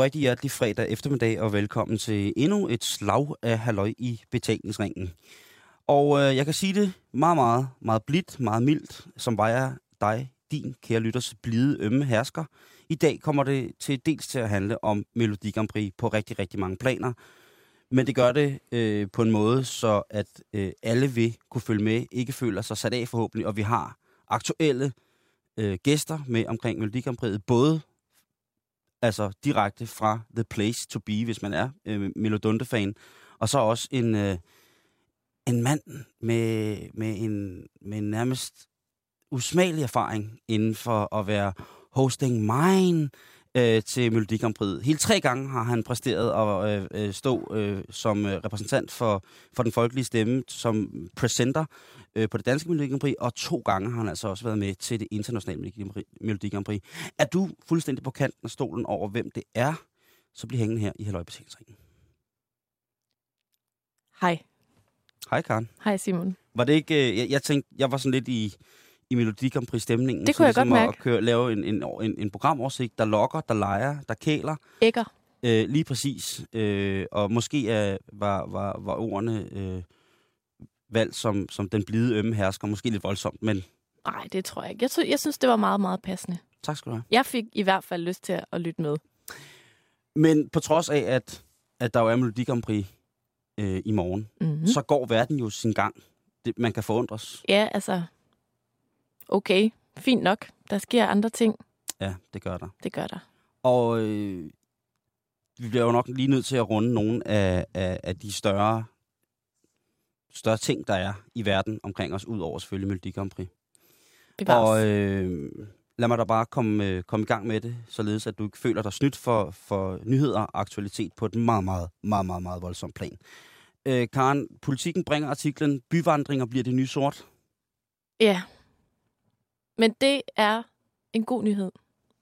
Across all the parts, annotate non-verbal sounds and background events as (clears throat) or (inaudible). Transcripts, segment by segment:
God rigtig hjertelig fredag eftermiddag, og velkommen til endnu et slag af halløj i betalingsringen. Og øh, jeg kan sige det meget, meget, meget blidt, meget mildt, som var jeg dig, din kære lytters blide, ømme hersker. I dag kommer det til dels til at handle om Melodi Grand Prix på rigtig, rigtig mange planer. Men det gør det øh, på en måde, så at øh, alle vil kunne følge med, ikke føler sig sat af forhåbentlig, og vi har aktuelle øh, gæster med omkring Melodi Grand Prix, både altså direkte fra The Place to Be, hvis man er øh, Melodunde-fan, og så også en, øh, en mand med, med, en, med en nærmest usmagelig erfaring inden for at være hosting mine øh, til Melodi Grand Prix. Helt tre gange har han præsteret at øh, øh, stå øh, som øh, repræsentant for, for den folkelige stemme, som presenter øh, på det danske Melodi Grand Prix, og to gange har han altså også været med til det internationale Melodi Grand Prix. Er du fuldstændig på kanten af stolen over, hvem det er, så bliv hængende her i Halløj Betalingsringen. Hej. Hej Karen. Hej Simon. Var det ikke, øh, jeg, jeg tænkte, jeg var sådan lidt i, i Melodi Grand. Det kunne jeg ligesom godt mærke. At køre, lave en, en, en, en programoversigt, der lokker, der leger, der kæler. Ægger. Øh, lige præcis. Øh, og måske øh, var, var, var ordene øh, valgt som, som den blide ømme hersker. Måske lidt voldsomt, men Nej, det tror jeg ikke. Jeg, jeg synes, det var meget, meget passende. tak skal du have. Jeg fik i hvert fald lyst til at, lytte med. Men på trods af, at, at der jo er Melodi Grand Prix øh, i morgen, Mm-hmm. mm. så går verden jo sin gang. Det, man kan forundres. Ja, altså... Okay, fint nok. Der sker andre ting. Ja, det gør der. Det gør der. Og øh, vi bliver jo nok lige nødt til at runde nogle af, af, af de større, større ting, der er i verden omkring os, ud over selvfølgelig Melodi Grand Prix. Og øh, lad mig da bare komme, øh, komme i gang med det, således at du ikke føler dig snydt for, for nyheder og aktualitet på et meget, meget, meget, meget, meget voldsomt plan. Øh, Karen, politikken bringer artiklen Byvandringer bliver det nye sort. Ja. Men det er en god nyhed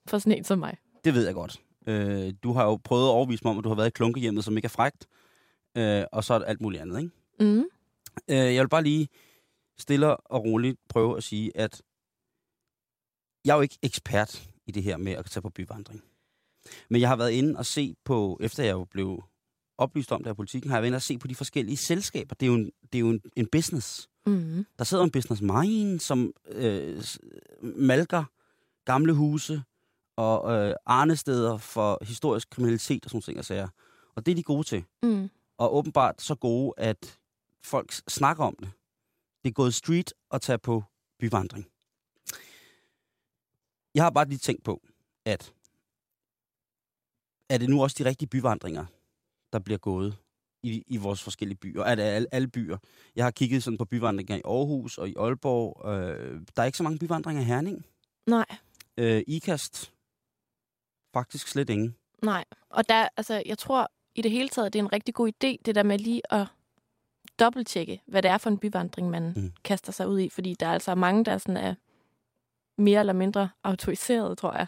for sådan en som mig. Det ved jeg godt. Øh, du har jo prøvet at overvise mig om, at du har været i klunkehjemmet, som ikke er frægt. Øh, og så er alt muligt andet, ikke? Mm. Øh, jeg vil bare lige stille og roligt prøve at sige, at jeg er jo ikke ekspert i det her med at tage på byvandring. Men jeg har været inde og se på, efter jeg jo blev oplyst om det her politikken, har jeg været inde og se på de forskellige selskaber. Det er jo en, det er jo en, en business. Mm. Der sidder en business mind, som øh, malker gamle huse og øh, arnesteder for historisk kriminalitet og sådan ting og sager. Og det er de gode til. Mm. Og åbenbart så gode, at folk snakker om det. Det er gået street at tage på byvandring. Jeg har bare lige tænkt på, at er det nu også de rigtige byvandringer, der bliver gået i, i vores forskellige byer? Er det alle, alle byer? Jeg har kigget sådan på byvandringer i Aarhus og i Aalborg. Øh, der er ikke så mange byvandringer i Herning. Nej, Øh, IKAST, faktisk slet ingen. nej. Og der, altså, jeg tror i det hele taget, det er en rigtig god idé, det der med lige at dobbelttjekke, hvad det er for en byvandring, man Mm. kaster sig ud i. Fordi der er altså mange, der sådan er mere eller mindre autoriseret, tror jeg.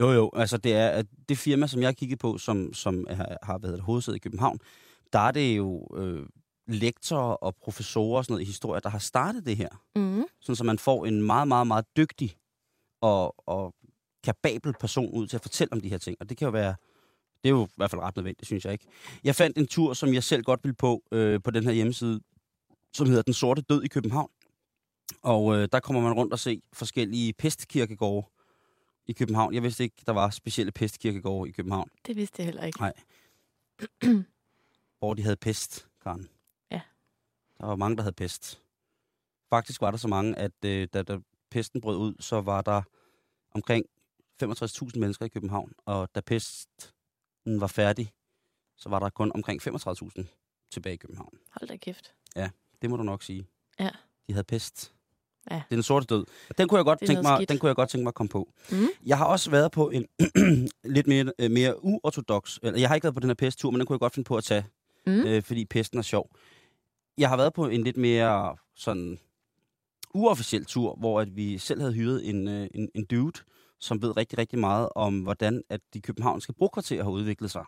Jo, jo. Altså, det er at det firma, som jeg kigget på, som, som har, har været hovedsæde i København, der er det jo øh, lektorer og professorer og sådan noget i historie, der har startet det her. Mm. Sådan, så man får en meget, meget, meget dygtig og, og kapabel person ud til at fortælle om de her ting. Og det kan jo være, det er jo i hvert fald ret nødvendigt, synes jeg ikke. Jeg fandt en tur, som jeg selv godt ville på, øh, på den her hjemmeside, som hedder Den Sorte Død i København. Og øh, der kommer man rundt og se forskellige pestkirkegårde i København. Jeg vidste ikke, der var specielle pestkirkegårde i København, Det vidste jeg heller ikke. Nej. (clears throat) hvor de havde pest, Karen. Ja. Der var mange, der havde pest. Faktisk var der så mange, at øh, da, da pesten brød ud, så var der omkring 65.000 mennesker i København. Og da pesten var færdig, så var der kun omkring 35.000 tilbage i København. Hold da kæft. Det må du nok sige. Ja. De havde pest. Ja. Det er den sorte død. Den kunne jeg godt, tænke mig, skidt. den kunne jeg godt tænke mig at komme på. Mm. Jeg har også været på en (clears throat) lidt mere, øh, mere uortodox, jeg har ikke været på den her pesttur, men den kunne jeg godt finde på at tage, Mm. øh, fordi pesten er sjov. Jeg har været på en lidt mere sådan uofficiel tur, hvor at vi selv havde hyret en, øh, en, en dude, som ved rigtig, rigtig meget om, hvordan at de københavnske brokvarterer har udviklet sig.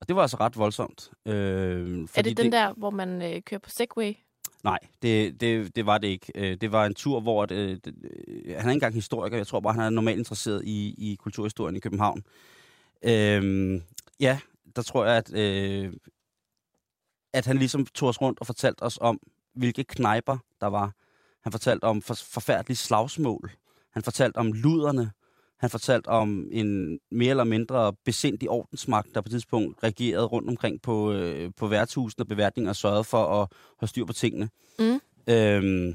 Og det var altså ret voldsomt. Øh, Er det den der, hvor man øh, kører på Segway? Nej, det, det, det var det ikke. Øh, Det var en tur, hvor... At, øh, det- øh, han er ikke engang historiker. Jeg tror bare, han er normalt interesseret i, i kulturhistorien i København. Øhm, ja, der tror jeg, at, øh, at han ligesom tog os rundt og fortalte os om, hvilke knejper der var. Han fortalte om for, forfærdelige slagsmål. Han fortalte om luderne. Han fortalte om en mere eller mindre besindig ordensmagt, der på et tidspunkt reagerede rundt omkring på, øh, på værtshusene og beværtninger og sørgede for at have styr på tingene. Mm. Øhm,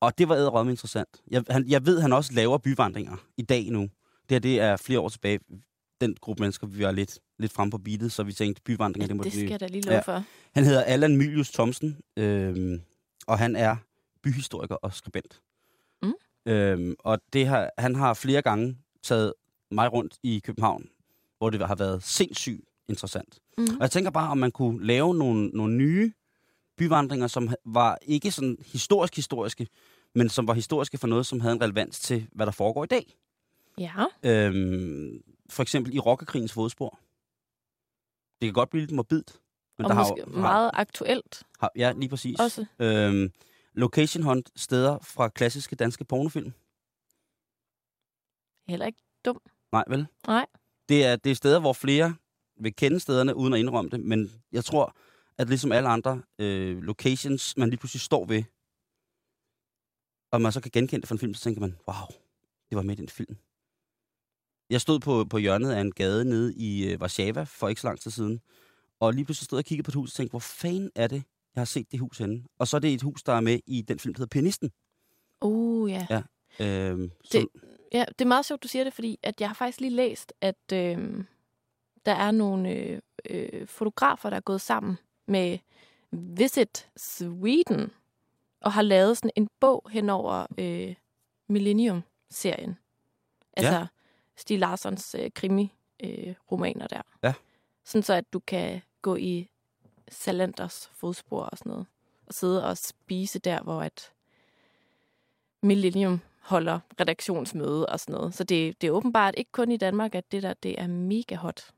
og det var æderrømme interessant. Jeg, han, jeg ved, han også laver byvandringer i dag nu. Det her, det er flere år tilbage. Den gruppe mennesker, vi var lidt, lidt frem på beatet, så vi tænkte, byvandringer, det må det vi... skal jeg da lige love Ja. ja. for. Han hedder Allan Mylius Thomsen, øhm, og han er byhistoriker og skribent. Mm. Øhm, og det har, han har flere gange taget mig rundt i København, hvor det har været sindssygt interessant. Mm. Og jeg tænker bare, om man kunne lave nogle, nogle nye byvandringer, som var ikke sådan historisk-historiske, men som var historiske for noget, som havde en relevans til, hvad der foregår i dag. Ja, Øhm, for eksempel i rockerkrigens fodspor. Det kan godt blive lidt morbidt. Men og der måske har, jo- meget aktuelt har, ja, lige præcis. også. Øhm, location hunt steder fra klassiske danske pornofilm. Heller ikke. Nej, vel? Nej. Det er, det er steder, hvor flere vil kende stederne, uden at indrømme det, men jeg tror, at ligesom alle andre øh, locations, man lige pludselig står ved, og man så kan genkende det fra en film, så tænker man, wow, det var med i den film. Jeg stod på, på hjørnet af en gade nede i øh, Warszawa for ikke så lang tid siden, og lige pludselig stod jeg og kiggede på et hus og tænkte, hvor fanden er det, jeg har set det hus henne? Og så er det et hus, der er med i den film, der hedder Pianisten. Uh, ja. Ja. Øhm, Det- som, Ja, det er meget sjovt, du siger det, fordi at jeg har faktisk lige læst, at øh, der er nogle øh, øh, fotografer, der er gået sammen med Visit Sweden og har lavet sådan en bog hen over øh, Millennium-serien. Altså ja. Stig Larssons øh, krimi-romaner der. Ja. Sådan så, at du kan gå i Salanders fodspor og sådan noget. Og sidde og spise der, hvor at Millennium holder redaktionsmøde og sådan noget. Så det, det er åbenbart ikke kun i Danmark, at det der det er mega hot.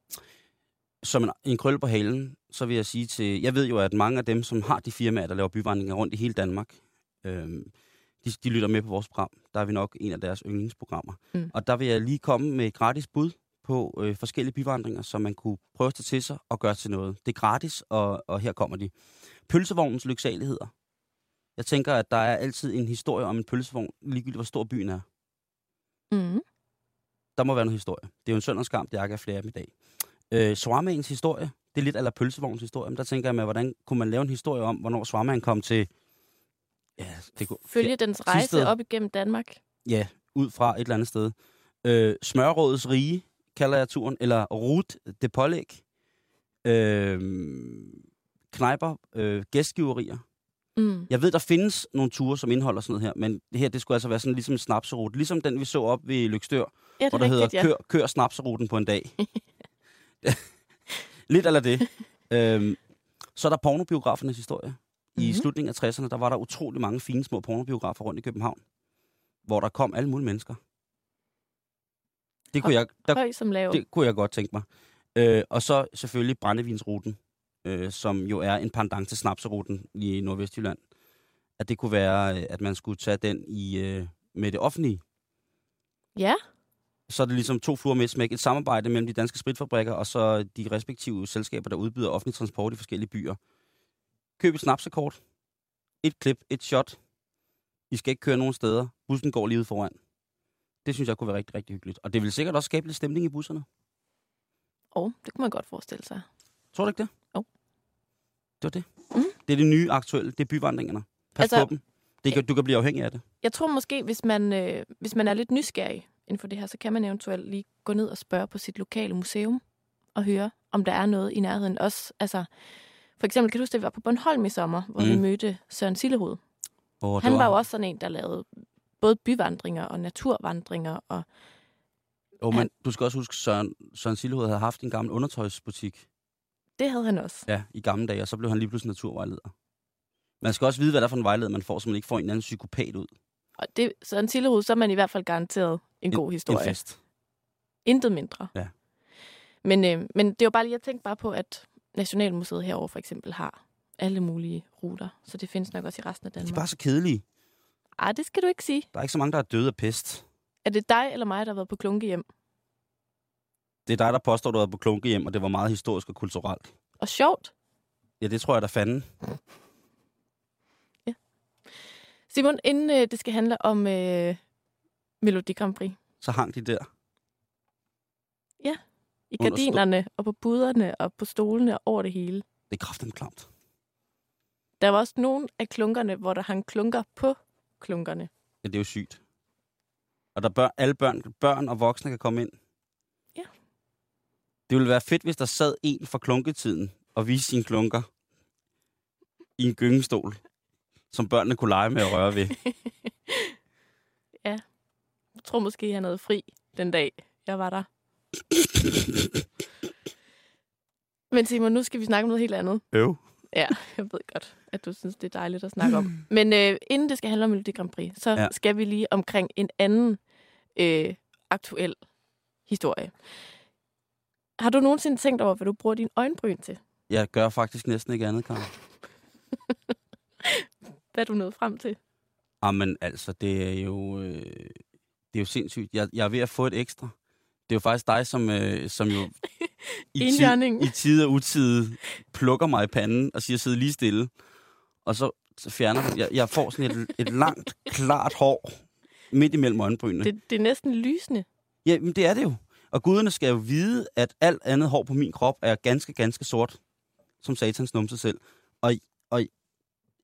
som en, en krølle på halen, så vil jeg sige til... Jeg ved jo, at mange af dem, som har de firmaer, der laver byvandringer rundt i hele Danmark, øhm, de, de lytter med på vores program. Der er vi nok en af deres yndlingsprogrammer. Mm. Og der vil jeg lige komme med et gratis bud på øh, forskellige byvandringer, som man kunne prøve at tage til sig og gøre til noget. Det er gratis, og, og her kommer de. Pølsevognens lyksaligheder. Jeg tænker, at der er altid en historie om en pølsevogn, ligegyldigt hvor stor byen er. Mm. Der må være noget historie. Det er jo en søndagskamp, det er ikke flere af dem i dag. Øh, Swarmaens historie, det er lidt eller pølsevogns historie, men der tænker jeg med, hvordan kunne man lave en historie om, hvornår Swarmaen kom til... Ja, det kunne, Følge dens rejse Thisted. op igennem Danmark. ja, ud fra et eller andet sted. Øh, Smørrådets rige, kalder jeg turen, eller Rut de Pålæg. Øh, knejper, øh, gæstgiverier. Mm. Jeg ved, der findes nogle ture, som indeholder sådan noget her, men det her, det skulle altså være sådan ligesom en snapserute. Ligesom den, vi så op ved Lykstør, Ja, hvor er der rigtigt, hedder ja. kør, kør snapseruten på en dag. (laughs) Lidt eller det. (laughs) øhm, så er der pornobiografernes historie. I Mhm. slutningen af 60'erne, der var der utrolig mange fine små pornobiografer rundt i København, hvor der kom alle mulige mennesker. Det kunne, jeg, der, Høj som lav. det kunne jeg godt tænke mig. Øh, og så selvfølgelig brændevinsruten, øh, som jo er en pendant til snapseruten i Nordvestjylland. At det kunne være, øh, at man skulle tage den i øh, med det offentlige Ja, så er det ligesom to fluer med et smæk. Et samarbejde mellem de danske spritfabrikker og så de respektive selskaber, der udbyder offentlig transport i forskellige byer. Køb et snapsekort. Et klip, et shot. I skal ikke køre nogen steder. Bussen går lige ud foran. Det synes jeg kunne være rigtig, rigtig hyggeligt. Og det vil sikkert også skabe lidt stemning i busserne. og det kunne man godt forestille sig. Tror du ikke det? Jo. Det var det. Mm. Det er det nye aktuelle. Det er byvandringerne. Pas Altså- på dem. Det kan, du kan blive afhængig af det. Jeg tror måske, hvis man, øh, hvis man er lidt nysgerrig inden for det her, så kan man eventuelt lige gå ned og spørge på sit lokale museum og høre, om der er noget i nærheden. Også, altså, for eksempel, kan du huske, at vi var på Bornholm i sommer, hvor mm. vi mødte Søren Sillehoved. Oh, Han var jo også sådan en, der lavede både byvandringer og naturvandringer. Og Oh, men du skal også huske, Søren, Søren Silhoved havde haft en gammel undertøjsbutik. det havde han også. Ja, i gamle dage, og så blev han lige pludselig naturvejleder. Man skal også vide, hvad der er for en vejleder, man får, så man ikke får en anden psykopat ud. Og det, Søren Sillehoved, så er man i hvert fald garanteret en, god historie. En fest. Intet mindre. Ja. Men, øh, men det er jo bare lige, jeg tænkte bare på, at Nationalmuseet herover for eksempel har alle mulige ruter. Så det findes nok også i resten af De er Danmark. bare så kedelige. Ej, det skal du ikke sige. Der er ikke så mange, der er døde af pest. Er det dig eller mig, der har været på klunke hjem? Det er dig, der påstår, du har på klunkehjem, og det var meget historisk og kulturelt. Og sjovt. Ja, det tror jeg, der fanden. Simon, inden øh, det skal handle om øh, Melodi Grand Prix. Så hang de der. I gardinerne og på buderne og på stolene og over det hele. Det er kraftigt klamt. Der var også nogle af klunkerne, hvor der hang klunker på klunkerne. Ja, det er jo sygt. Og der bør, alle børn, børn og voksne kan komme ind. Ja. Det ville være fedt, hvis der sad en fra klunketiden og viste sine klunker i en gyngestol, som børnene kunne lege med at røre ved. (laughs) Jeg tror måske, han havde fri den dag, jeg var der. Men Simon, nu skal vi snakke om noget helt andet. Øv. Ja, jeg ved godt, at du synes, det er dejligt at snakke om. (clears throat) Men øh, inden det skal handle om Melodi Grand Prix, så Ja. skal vi lige omkring en anden øh, aktuel historie. Har du nogensinde tænkt over, hvad du bruger din øjenbryn til? Jeg gør faktisk næsten ikke andet, Karen. (laughs) Hvad er du nået frem til? Jamen, altså, det er jo, øh, det er jo sindssygt. Jeg, jeg er ved at få et ekstra. Det er jo faktisk dig, som, øh, som jo (laughs) i, Enhjørning. i tid og utid plukker mig i panden og siger, sidde lige stille. Og så, fjerner jeg, jeg får sådan et, et langt, klart hår midt imellem øjenbrynene. Det... Det, det er næsten lysende. Ja, men det er det jo. Og guderne skal jo vide, at alt andet hår på min krop er ganske, ganske sort, som satans numse selv. Og, og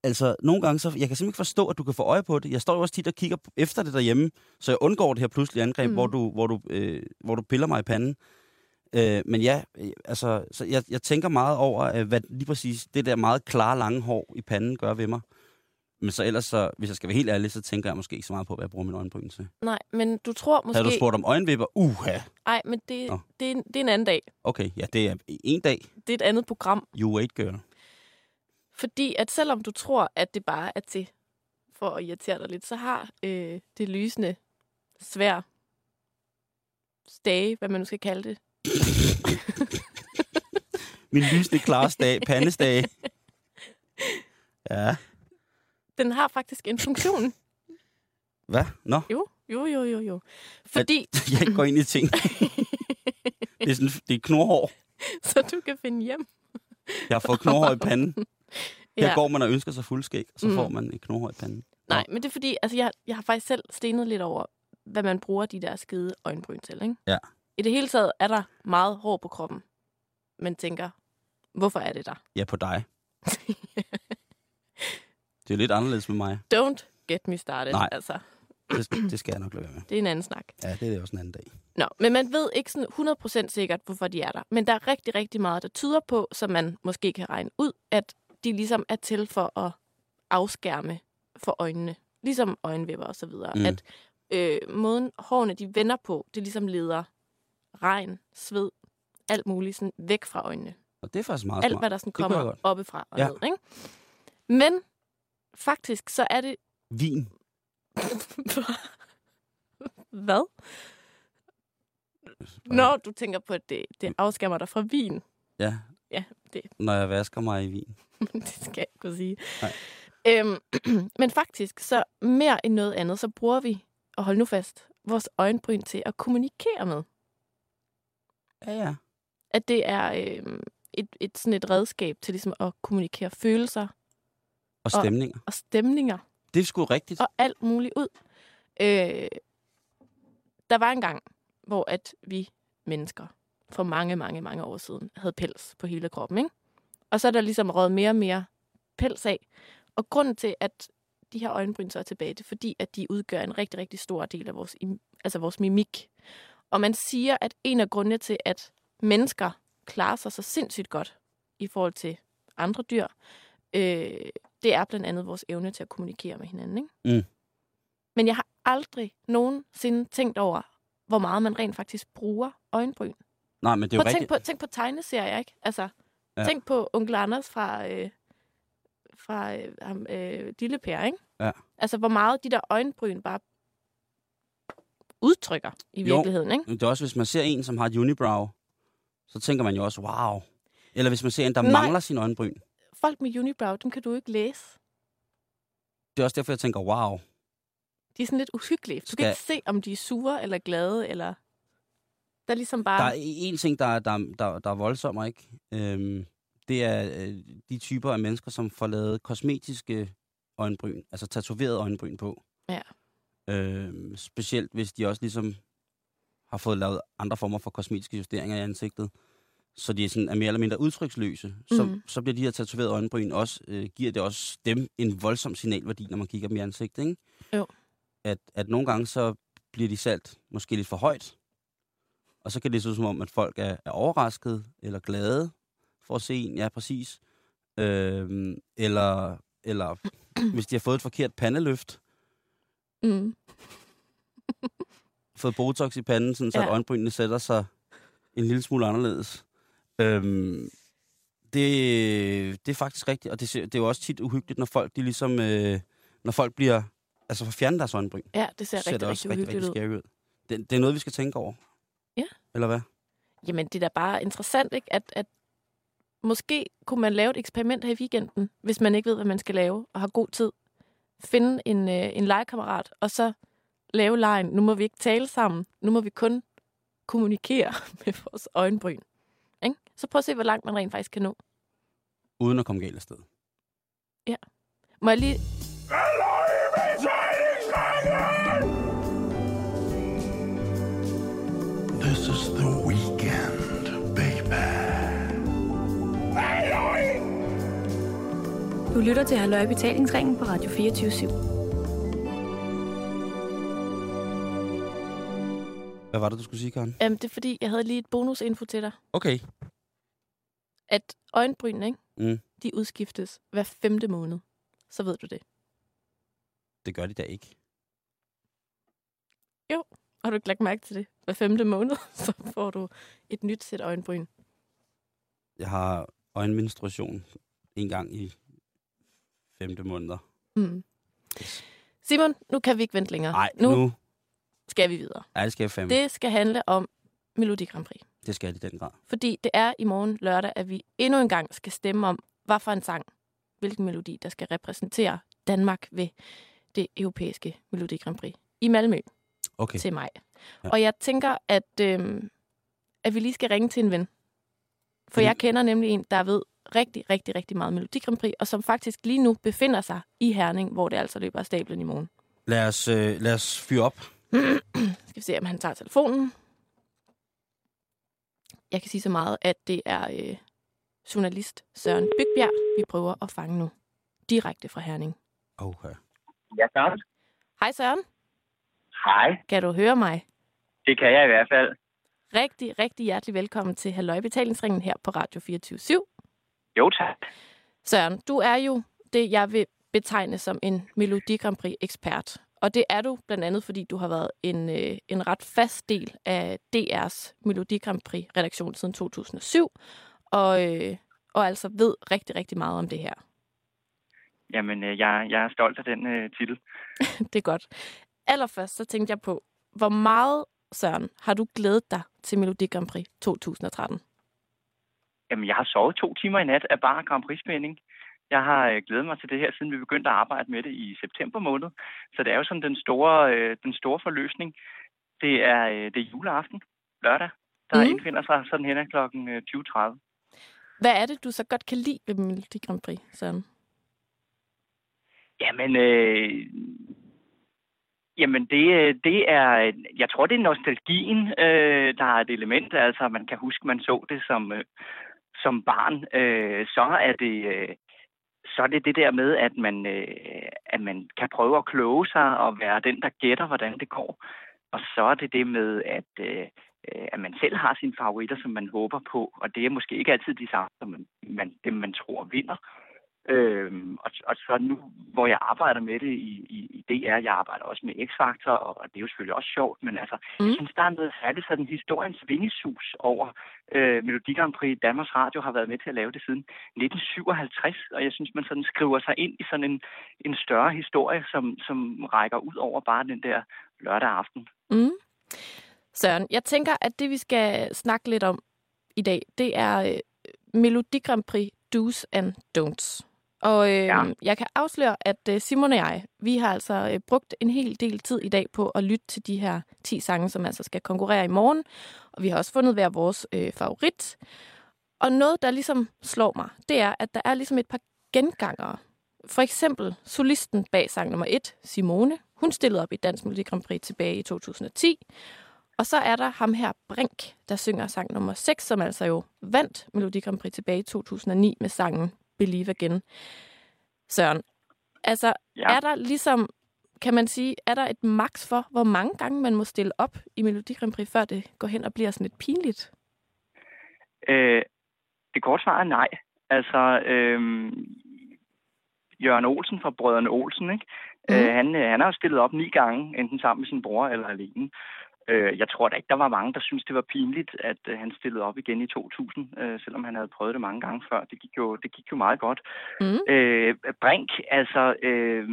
altså, nogle gange, så, jeg kan simpelthen ikke forstå, at du kan få øje på det. Jeg står jo også tit og kigger efter det derhjemme, så jeg undgår det her pludselige angreb, mm. Hvor, du, hvor, du, øh, hvor du piller mig i panden. Øh, men ja, øh, altså, så jeg, jeg tænker meget over, øh, hvad lige præcis det der meget klare, lange hår i panden gør ved mig. Men så ellers, så, hvis jeg skal være helt ærlig, så tænker jeg måske ikke så meget på, hvad jeg bruger min øjenbryn til. Nej, men du tror måske... Havde du spurgt om øjenvipper? Uha! Nej, men det, det, er en, det er en anden dag. Okay, ja, det er en dag. Det er et andet program. You wait, girl. Fordi at selvom du tror, at det bare er til for at irritere dig lidt, så har øh, det lysende svær stage, hvad man nu skal kalde det. (laughs) Min lysende klare stage, (laughs) pandestage. Ja. Den har faktisk en funktion. Hvad? Nå, Jo, jo, jo, jo, jo. Fordi, jeg ikke går ind i ting. (laughs) Det er, sådan, det er knorhår. så du kan finde hjem. Jeg har fået knorhår i panden. Her (laughs) Ja. går man og ønsker sig fuldskæg, og så Mm. får man et knorhår i panden. Nej, men det er fordi, altså jeg, jeg har faktisk selv stenet lidt over, hvad man bruger de der skide øjenbryn til, ikke? Ja. I det hele taget er der meget hår på kroppen. Man tænker, hvorfor er det der? Ja, på dig. (laughs) Det er lidt anderledes med mig. Don't get me started. Nej. Altså, Det, det skal jeg nok lade være med. det er en anden snak. Ja, det er også en anden dag. Nå, men man ved ikke sådan 100% sikkert, hvorfor de er der. Men der er rigtig, rigtig meget, der tyder på, så man måske kan regne ud, at de ligesom er til for at afskærme for øjnene. Ligesom øjenvipper og så videre. Mm. At øh, måden hårene de vender på, det ligesom leder regn, sved, alt muligt sådan væk fra øjnene. Og det er faktisk meget Alt, smart. hvad der sådan kommer oppefra og ja. ned. Ikke? Men faktisk så er det... Vin. (laughs) Hvad? Når du tænker på, at det, det afskærmer dig fra vin. Ja. Ja, det Når jeg vasker mig i vin. (laughs) det skal jeg ikke kunne sige. Nej. Øhm, (clears throat) men faktisk, så mere end noget andet, så bruger vi, og hold nu fast, vores øjenbryn til at kommunikere med. Ja, ja. At det er øhm, et, et, sådan et redskab til ligesom at kommunikere følelser Og stemninger. og stemninger det er sgu rigtigt. og alt muligt ud. Øh, der var en gang, hvor at vi mennesker for mange, mange, mange år siden havde pels på hele kroppen. Ikke? Og så er der ligesom røget mere og mere pels af. Og grunden til, at de her øjenbryn så er tilbage, det er fordi, at de udgør en rigtig, rigtig stor del af vores, altså vores mimik. Og man siger, at en af grundene til, at mennesker klarer sig så sindssygt godt i forhold til andre dyr, øh, det er blandt andet vores evne til at kommunikere med hinanden. Ikke? Mm. Men jeg har aldrig nogensinde tænkt over, hvor meget man rent faktisk bruger øjenbryn. Nej, men det er jo Prøv rigtigt. tænk på, tænk på tegneserier, ikke? Altså, Ja. tænk på onkel Anders fra, øh, fra øh, øh, Lille Per, ikke? Ja. Altså, hvor meget de der øjenbryn bare udtrykker i Jo. virkeligheden, ikke? Men det er også, hvis man ser en, som har et unibrow, så tænker man jo også, wow. Eller hvis man ser en, der Nej. mangler sin øjenbryn. Folk med unibrow, dem kan du ikke læse. Det er også derfor, jeg tænker, wow. De er sådan lidt uhyggelige. Du Skal- kan ikke se, om de er sure eller glade, eller... Der er ligesom bare... Der er en ting, der, er- der, er- der, der er voldsommere, ikke? Øhm, det er øh, de typer af mennesker, som får lavet kosmetiske øjenbryn, altså tatoveret øjenbryn på. Ja. Øhm, specielt hvis de også ligesom har fået lavet andre former for kosmetiske justeringer i ansigtet, så de er, sådan, er mere eller mindre udtryksløse. Så, Mhm. så bliver de her tatoverede øjenbryn også, øh, giver det også dem en voldsom signalværdi, når man kigger dem i ansigtet, ikke? Jo. At, at nogle gange så bliver de sat måske lidt for højt, og så kan det se ud som om, at folk er, er overrasket eller glade for at se en. Ja, præcis. Øhm, eller, eller (clears throat) hvis de har fået et forkert pandeløft, Mm. fået botox i panden, sådan, så Ja. at øjenbrynene sætter sig en lille smule anderledes. Øhm, det, det er faktisk rigtigt, og det, det er jo også tit uhyggeligt, når folk, de ligesom, øh, når folk bliver, altså får fjernet deres øjenbryn, Ja, det ser ser rigtig, det også rigtig rigtig, rigtig uhyggeligt ud. ud. Det, det er noget, vi skal tænke over. Ja. Eller hvad? Jamen, det er da bare interessant, ikke? At, at måske kunne man lave et eksperiment her i weekenden, hvis man ikke ved, hvad man skal lave, og har god tid. Finde en, øh, en legekammerat, og så lave lejen. Nu må vi ikke tale sammen. Nu må vi kun kommunikere (laughs) med vores øjenbryn. Så prøv at se, hvor langt man rent faktisk kan nå. Uden at komme galt afsted. Må jeg lige... This is the weekend, baby. Du lytter til Halløj Betalingsringen på Radio 24 /7. Hvad var det, du skulle sige, Karen? Jamen, det er fordi, jeg havde lige et bonusinfo til dig. Okay. At øjenbryn, ikke? Mm. de udskiftes hver femte måned. Så ved du det. Det gør de da ikke. Har du ikke lagt mærke til det? Hver femte måned, (laughs) så får du et nyt sæt øjenbryn. Jeg har øjenmenstruation en gang i femte måneder. Mm. Simon, nu kan vi ikke vente længere. Nej, nu, nu, skal vi videre. ja, det skal jeg fandme. Det, Det skal handle om Melodi Grand Prix. Det skal jeg i den grad. Fordi det er i morgen lørdag, at vi endnu en gang skal stemme om, hvad for en sang, hvilken melodi, der skal repræsentere Danmark ved det europæiske Melodi Grand Prix i Malmø Okay. til maj. Ja. Og jeg tænker, at, øhm, at vi lige skal ringe til en ven. For jeg kender nemlig en, der ved rigtig, rigtig, rigtig meget Melodi Grand Prix, og som faktisk lige nu befinder sig i Herning, hvor det altså løber af stablen i morgen. Lad os, øh, lad os fyre op. (clears throat) Skal vi se, om han tager telefonen. Jeg kan sige så meget, at det er øh, journalist Søren Bygbjerg, vi prøver at fange nu. Direkte fra Herning. Okay. Ja, tak. Hej Søren, Hej. kan du høre mig? Det kan jeg i hvert fald. Rigtig, rigtig hjertelig velkommen til Halløj Betalingsringen her på Radio 24 /7. Jo, tak. Søren, du er jo det, jeg vil betegne som en Melodi Grand Prix-ekspert. Og det er du blandt andet, fordi du har været en, øh, en ret fast del af DR's Melodi Grand Prix-redaktion siden 2007, og, øh, og altså ved rigtig, rigtig meget om det her. Jamen, øh, jeg, jeg er stolt af den øh, titel. (laughs) det er godt. Allerførst så tænkte jeg på, hvor meget, Søren, har du glædet dig til Melodi Grand Prix 2013? Jamen, jeg har sovet to timer i nat af bare Grand Prix-spænding. Jeg har øh, glædet mig til det her, siden vi begyndte at arbejde med det i september måned. Så det er jo sådan den store, øh, den store forløsning. Det er, øh, det er juleaften, lørdag, der mm. indfinder sig sådan hen ad klokken øh, 20.30. Hvad er det, du så godt kan lide ved Melodi Grand Prix, Søren? Jamen, øh, jamen det, det er, jeg tror, det er nostalgien, øh, der er et element. Altså, man kan huske, man så det som, øh, som barn. Øh, så er det, øh, så er det det der med, at man, øh, at man kan prøve at kloge sig og være den, der gætter, hvordan det går. Og så er det det med, at, øh, øh at man selv har sine favoritter, som man håber på. Og det er måske ikke altid de samme, som man, man, dem man tror vinder. Øhm, og, og så nu, hvor jeg arbejder med det i, i, i DR, jeg arbejder også med X-Factor, og det er jo selvfølgelig også sjovt, men altså, mm. jeg synes, der er noget særligt sådan historiens vingesus over øh, Melodi Grand Prix. Danmarks Radio har været med til at lave det siden 1957, og jeg synes, man sådan skriver sig ind i sådan en, en større historie, som, som rækker ud over bare den der lørdag aften. Mm. Søren, jeg tænker, at det vi skal snakke lidt om i dag, det er øh, Melodi Grand Prix do's and don'ts. Og øh, Ja. ja. jeg kan afsløre, at øh, Simon og jeg, vi har altså øh, brugt en hel del tid i dag på at lytte til de her 10 sange, som altså skal konkurrere i morgen. Og vi har også fundet hver vores øh, favorit. Og noget, der ligesom slår mig, det er, at der er ligesom et par gengangere. For eksempel solisten bag sang nummer 1, Simone. Hun stillede op i Dansk Melodi Grand Prix tilbage i 2010. Og så er der ham her, Brink, der synger sang nummer 6, som altså jo vandt Melodi Grand Prix tilbage i 2009 med sangen Believe Again. Søren, altså Ja. er der ligesom, kan man sige, er der et max for, hvor mange gange man må stille op i Melodi Grand Prix, før det går hen og bliver sådan lidt pinligt? Øh, det korte svar er nej. Altså, øh, Jørgen Olsen fra Brødrene Olsen, ikke? Mm. Øh, han, øh, han har jo stillet op ni gange, enten sammen med sin bror eller alene. Øh, jeg tror da ikke, der var mange, der syntes, det var pinligt, at øh, han stillede op igen i 2000, øh, selvom han havde prøvet det mange gange før. Det gik jo, det gik jo meget godt. Mm. Øh, Brink, altså øh,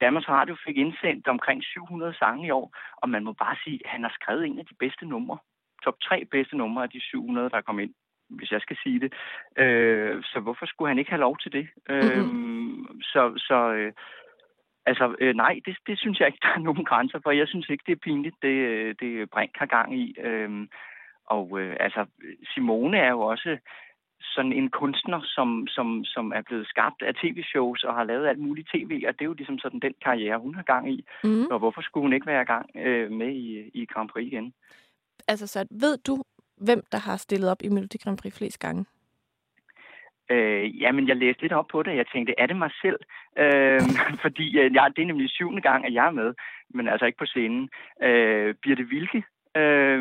Danmarks Radio fik indsendt omkring 700 sange i år, og man må bare sige, at han har skrevet en af de bedste numre. Top tre bedste numre af de 700, der kom ind, hvis jeg skal sige det. Øh, så hvorfor skulle han ikke have lov til det? Øh, så så øh, altså, øh, nej, det, det synes jeg ikke, der er nogen grænser for. Jeg synes ikke, det er pinligt, det, øh, det Brink har gang i. Øh, og øh, altså, Simone er jo også sådan en kunstner, som, som, som er blevet skabt af tv-shows og har lavet alt muligt tv, og det er jo ligesom sådan den karriere, hun har gang i. Mm. Og hvorfor skulle hun ikke være i gang øh, med i, i Grand Prix igen? Altså, så ved du, hvem der har stillet op i Melodi Grand Prix flest gange? Øh, jamen, jeg læste lidt op på det, og jeg tænkte, er det mig selv? Øh, (laughs) fordi øh, jeg, det er nemlig syvende gang, at jeg er med, men altså ikke på scenen. Øh, Birte Vilke øh,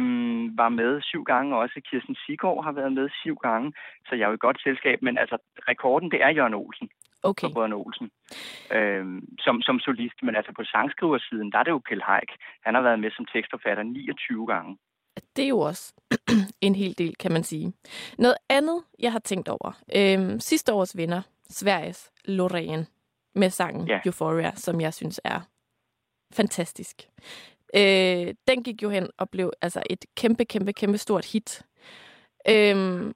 var med syv gange, og også Kirsten Sigård har været med syv gange, så jeg er jo i godt selskab, men altså rekorden, det er Jørgen Olsen. Okay. for Brødrene Olsen, øh, som, som solist. Men altså på sangskriversiden, der er det jo Kjell Haik. Han har været med som tekstforfatter 29 gange. Det er jo også (clears throat) en hel del, kan man sige. Noget andet, jeg har tænkt over. Øhm, sidste års vinder, Sveriges Loreen, med sangen Ja. Euphoria, som jeg synes er fantastisk. Øh, den gik jo hen og blev altså et kæmpe, kæmpe, kæmpe stort hit. Øhm,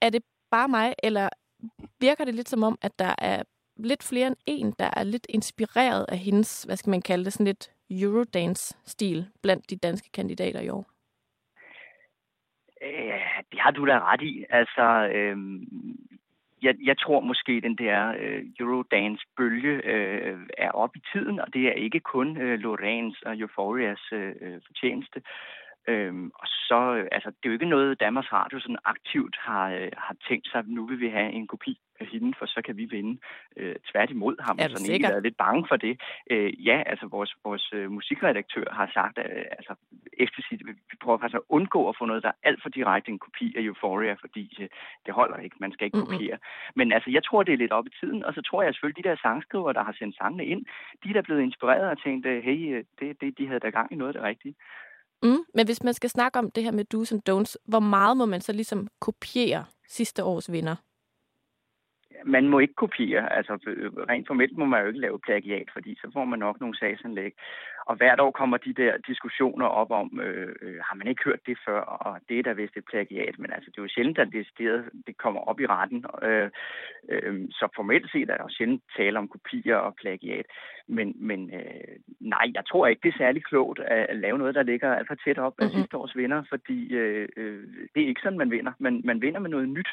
er det bare mig, eller virker det lidt som om, at der er lidt flere end en, der er lidt inspireret af hendes, hvad skal man kalde det, sådan lidt Eurodance-stil blandt de danske kandidater i år? Øh, det har du da ret i. Altså, øh, jeg, jeg tror måske, den der øh, Eurodance-bølge øh, er op i tiden, og det er ikke kun øh, Lorenz og Euphorias øh, øh, fortjeneste. Øhm, og så, øh, altså, det er jo ikke noget, Danmarks Radio sådan aktivt har, øh, har tænkt sig, at nu vil vi have en kopi af hende, for så kan vi vinde. Øh, tværtimod har man sådan egentlig været lidt bange for det. Øh, ja, altså vores, vores øh, musikredaktør har sagt, øh, altså, eksplicit, vi vi prøver faktisk at undgå at få noget, der er alt for direkte en kopi af Euphoria, fordi øh, det holder ikke, man skal ikke Mm-mm. kopiere. Men altså, jeg tror, det er lidt op i tiden, og så tror jeg selvfølgelig, de der sangskrivere, der har sendt sangene ind, de er der blevet inspireret og tænkt, øh, hey, øh, det, det, de havde da gang i noget af det rigtige. Mm, men hvis man skal snakke om det her med do's and don'ts, hvor meget må man så ligesom kopiere sidste års vinder? Man må ikke kopiere. Altså, øh, rent formelt må man jo ikke lave plagiat, fordi så får man nok nogle sagsanlæg. Og hvert år kommer de der diskussioner op om, øh, øh, har man ikke hørt det før, og det er da vist et plagiat. Men altså, det er jo sjældent, at det, det, det kommer op i retten. Øh, øh, så formelt set er der jo sjældent tale om kopier og plagiat. Men, men øh, nej, jeg tror ikke, det er særlig klogt at, at lave noget, der ligger alt for tæt op af Mhm. sidste års vinder, fordi øh, øh, det er ikke sådan, man vinder. Man, man vinder med noget nyt.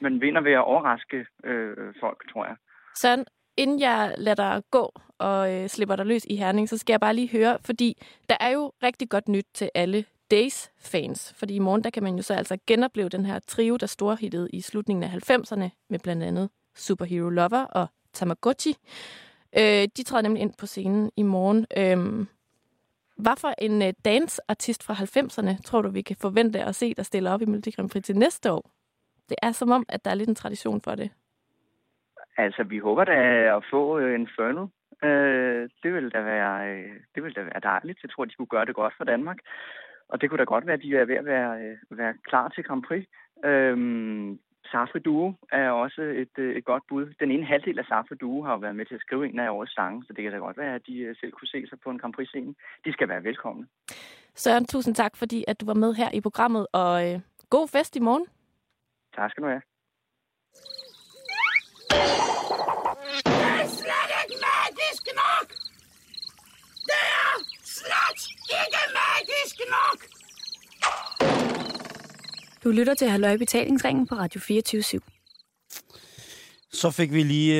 Man vinder ved at overraske øh, folk, tror jeg. Sådan, inden jeg lader dig gå og øh, slipper dig løs i Herning, så skal jeg bare lige høre, fordi der er jo rigtig godt nyt til alle Days-fans. Fordi i morgen, der kan man jo så altså genopleve den her trio, der storhittede i slutningen af 90'erne, med blandt andet Superhero Lover og Tamagotchi. Øh, de træder nemlig ind på scenen i morgen. Øh, hvad for en øh, dance-artist fra 90'erne tror du, vi kan forvente at se, der stiller op i Melodi Grand Prix til næste år? Det er som om, at der er lidt en tradition for det. Altså, vi håber da at få øh, Inferno. Øh, det vil da være, øh, det vil da være dejligt. Jeg tror, de kunne gøre det godt for Danmark. Og det kunne da godt være, at de er ved at være, øh, være klar til Grand Prix. Øhm, Safri Duo er også et, et godt bud. Den ene halvdel af Safri Duo har jo været med til at skrive en af årets sange, så det kan da godt være, at de selv kunne se sig på en Grand Prix-scene. De skal være velkomne. Søren, tusind tak, fordi at du var med her i programmet, og øh, god fest i morgen. Tak skal du have. nok! Det er slet ikke magisk nok! Du lytter til Halløj Betalingsringen på Radio 24 Så fik vi lige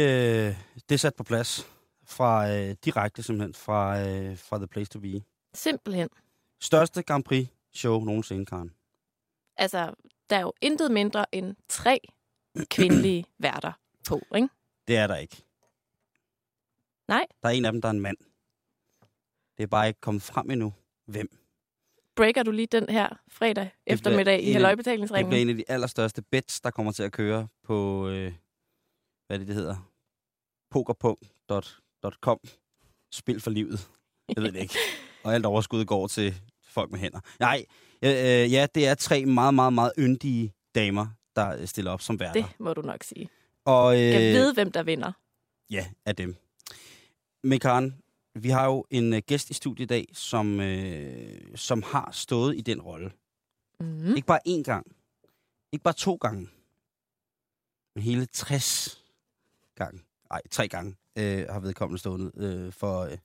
øh, det sat på plads fra øh, direkte simpelthen fra, øh, fra The Place to Be. Simpelthen. Største Grand Prix show nogensinde, Karen. Altså, der er jo intet mindre end tre kvindelige (clears throat) værter på, ikke? Det er der ikke. Nej. Der er en af dem, der er en mand. Det er bare ikke kommet frem endnu. Hvem? Breaker du lige den her fredag eftermiddag i en- Halløjbetalingsringen? Det bliver en af de allerstørste bets, der kommer til at køre på, øh, hvad det, det hedder? Pokerpunkt.com. Spil for livet. Jeg ved det ikke. (laughs) Og alt overskud går til folk med hænder. Nej, øh, øh, ja, det er tre meget, meget, meget yndige damer, der øh, stiller op som værter. Det må du nok sige. Og, øh, Jeg vide, hvem der vinder. Ja, af dem. Men Karen, vi har jo en øh, gæst i studiet i dag, som, øh, som har stået i den rolle. Mm. Ikke bare én gang. Ikke bare to gange. Men hele 60 gange. Nej, tre gange øh, har vedkommende stået øh, for, øh,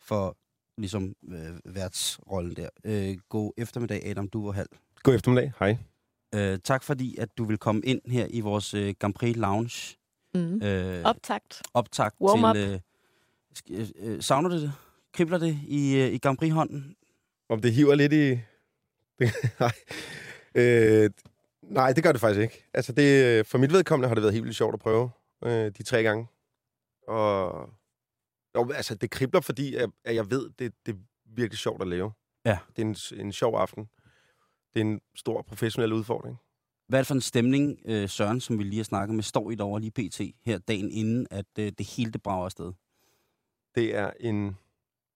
for ligesom øh, værtsrollen der. Øh, god eftermiddag, Adam Duverhal. God eftermiddag. Hej. Øh, tak fordi, at du vil komme ind her i vores øh, Grand Prix Lounge. Mm. Øh, Optakt. optakt Warm til... Øh, sk- øh, savner du det? Kribler det i, øh, i Grand Prix-hånden? Om det hiver lidt i... Det, (laughs) nej. Øh, nej, det gør det faktisk ikke. Altså, det, for mit vedkommende har det været helt vildt sjovt at prøve øh, de tre gange. Og jo, altså, det kribler, fordi at, at jeg ved, det, det er virkelig sjovt at lave. Ja. Det er en, en sjov aften. Det er en stor professionel udfordring. Hvad er det for en stemning, øh, Søren, som vi lige har snakket med, står i derovre lige pt. her dagen inden, at øh, det hele det brager afsted? Det er en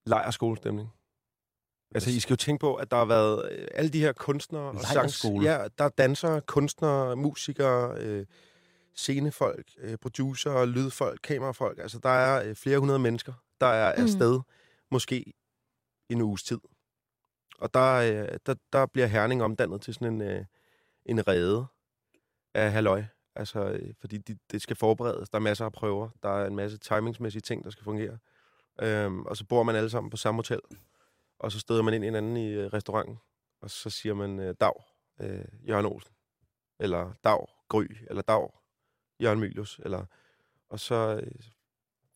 lejerskolestemning. Altså, I skal jo tænke på, at der har været øh, alle de her kunstnere og. Lejrskole? Ja, der er dansere, kunstnere, musikere, øh, scenefolk, øh, producer, lydfolk, kamerafolk. Altså, der er øh, flere hundrede mennesker, der er Mm. afsted måske en uges tid. Og der, øh, der, der bliver Herning omdannet til sådan en, øh, en rede af halløj. Altså, øh, fordi de, det skal forberedes. Der er masser af prøver. Der er en masse timingsmæssige ting, der skal fungere. Øhm, og så bor man alle sammen på samme hotel. Og så støder man ind i hinanden i øh, restauranten. Og så siger man, øh, dag, øh, Jørgen Olsen. Eller dag, Gry. Eller dag, Jørgen Mylius. Eller, og så øh,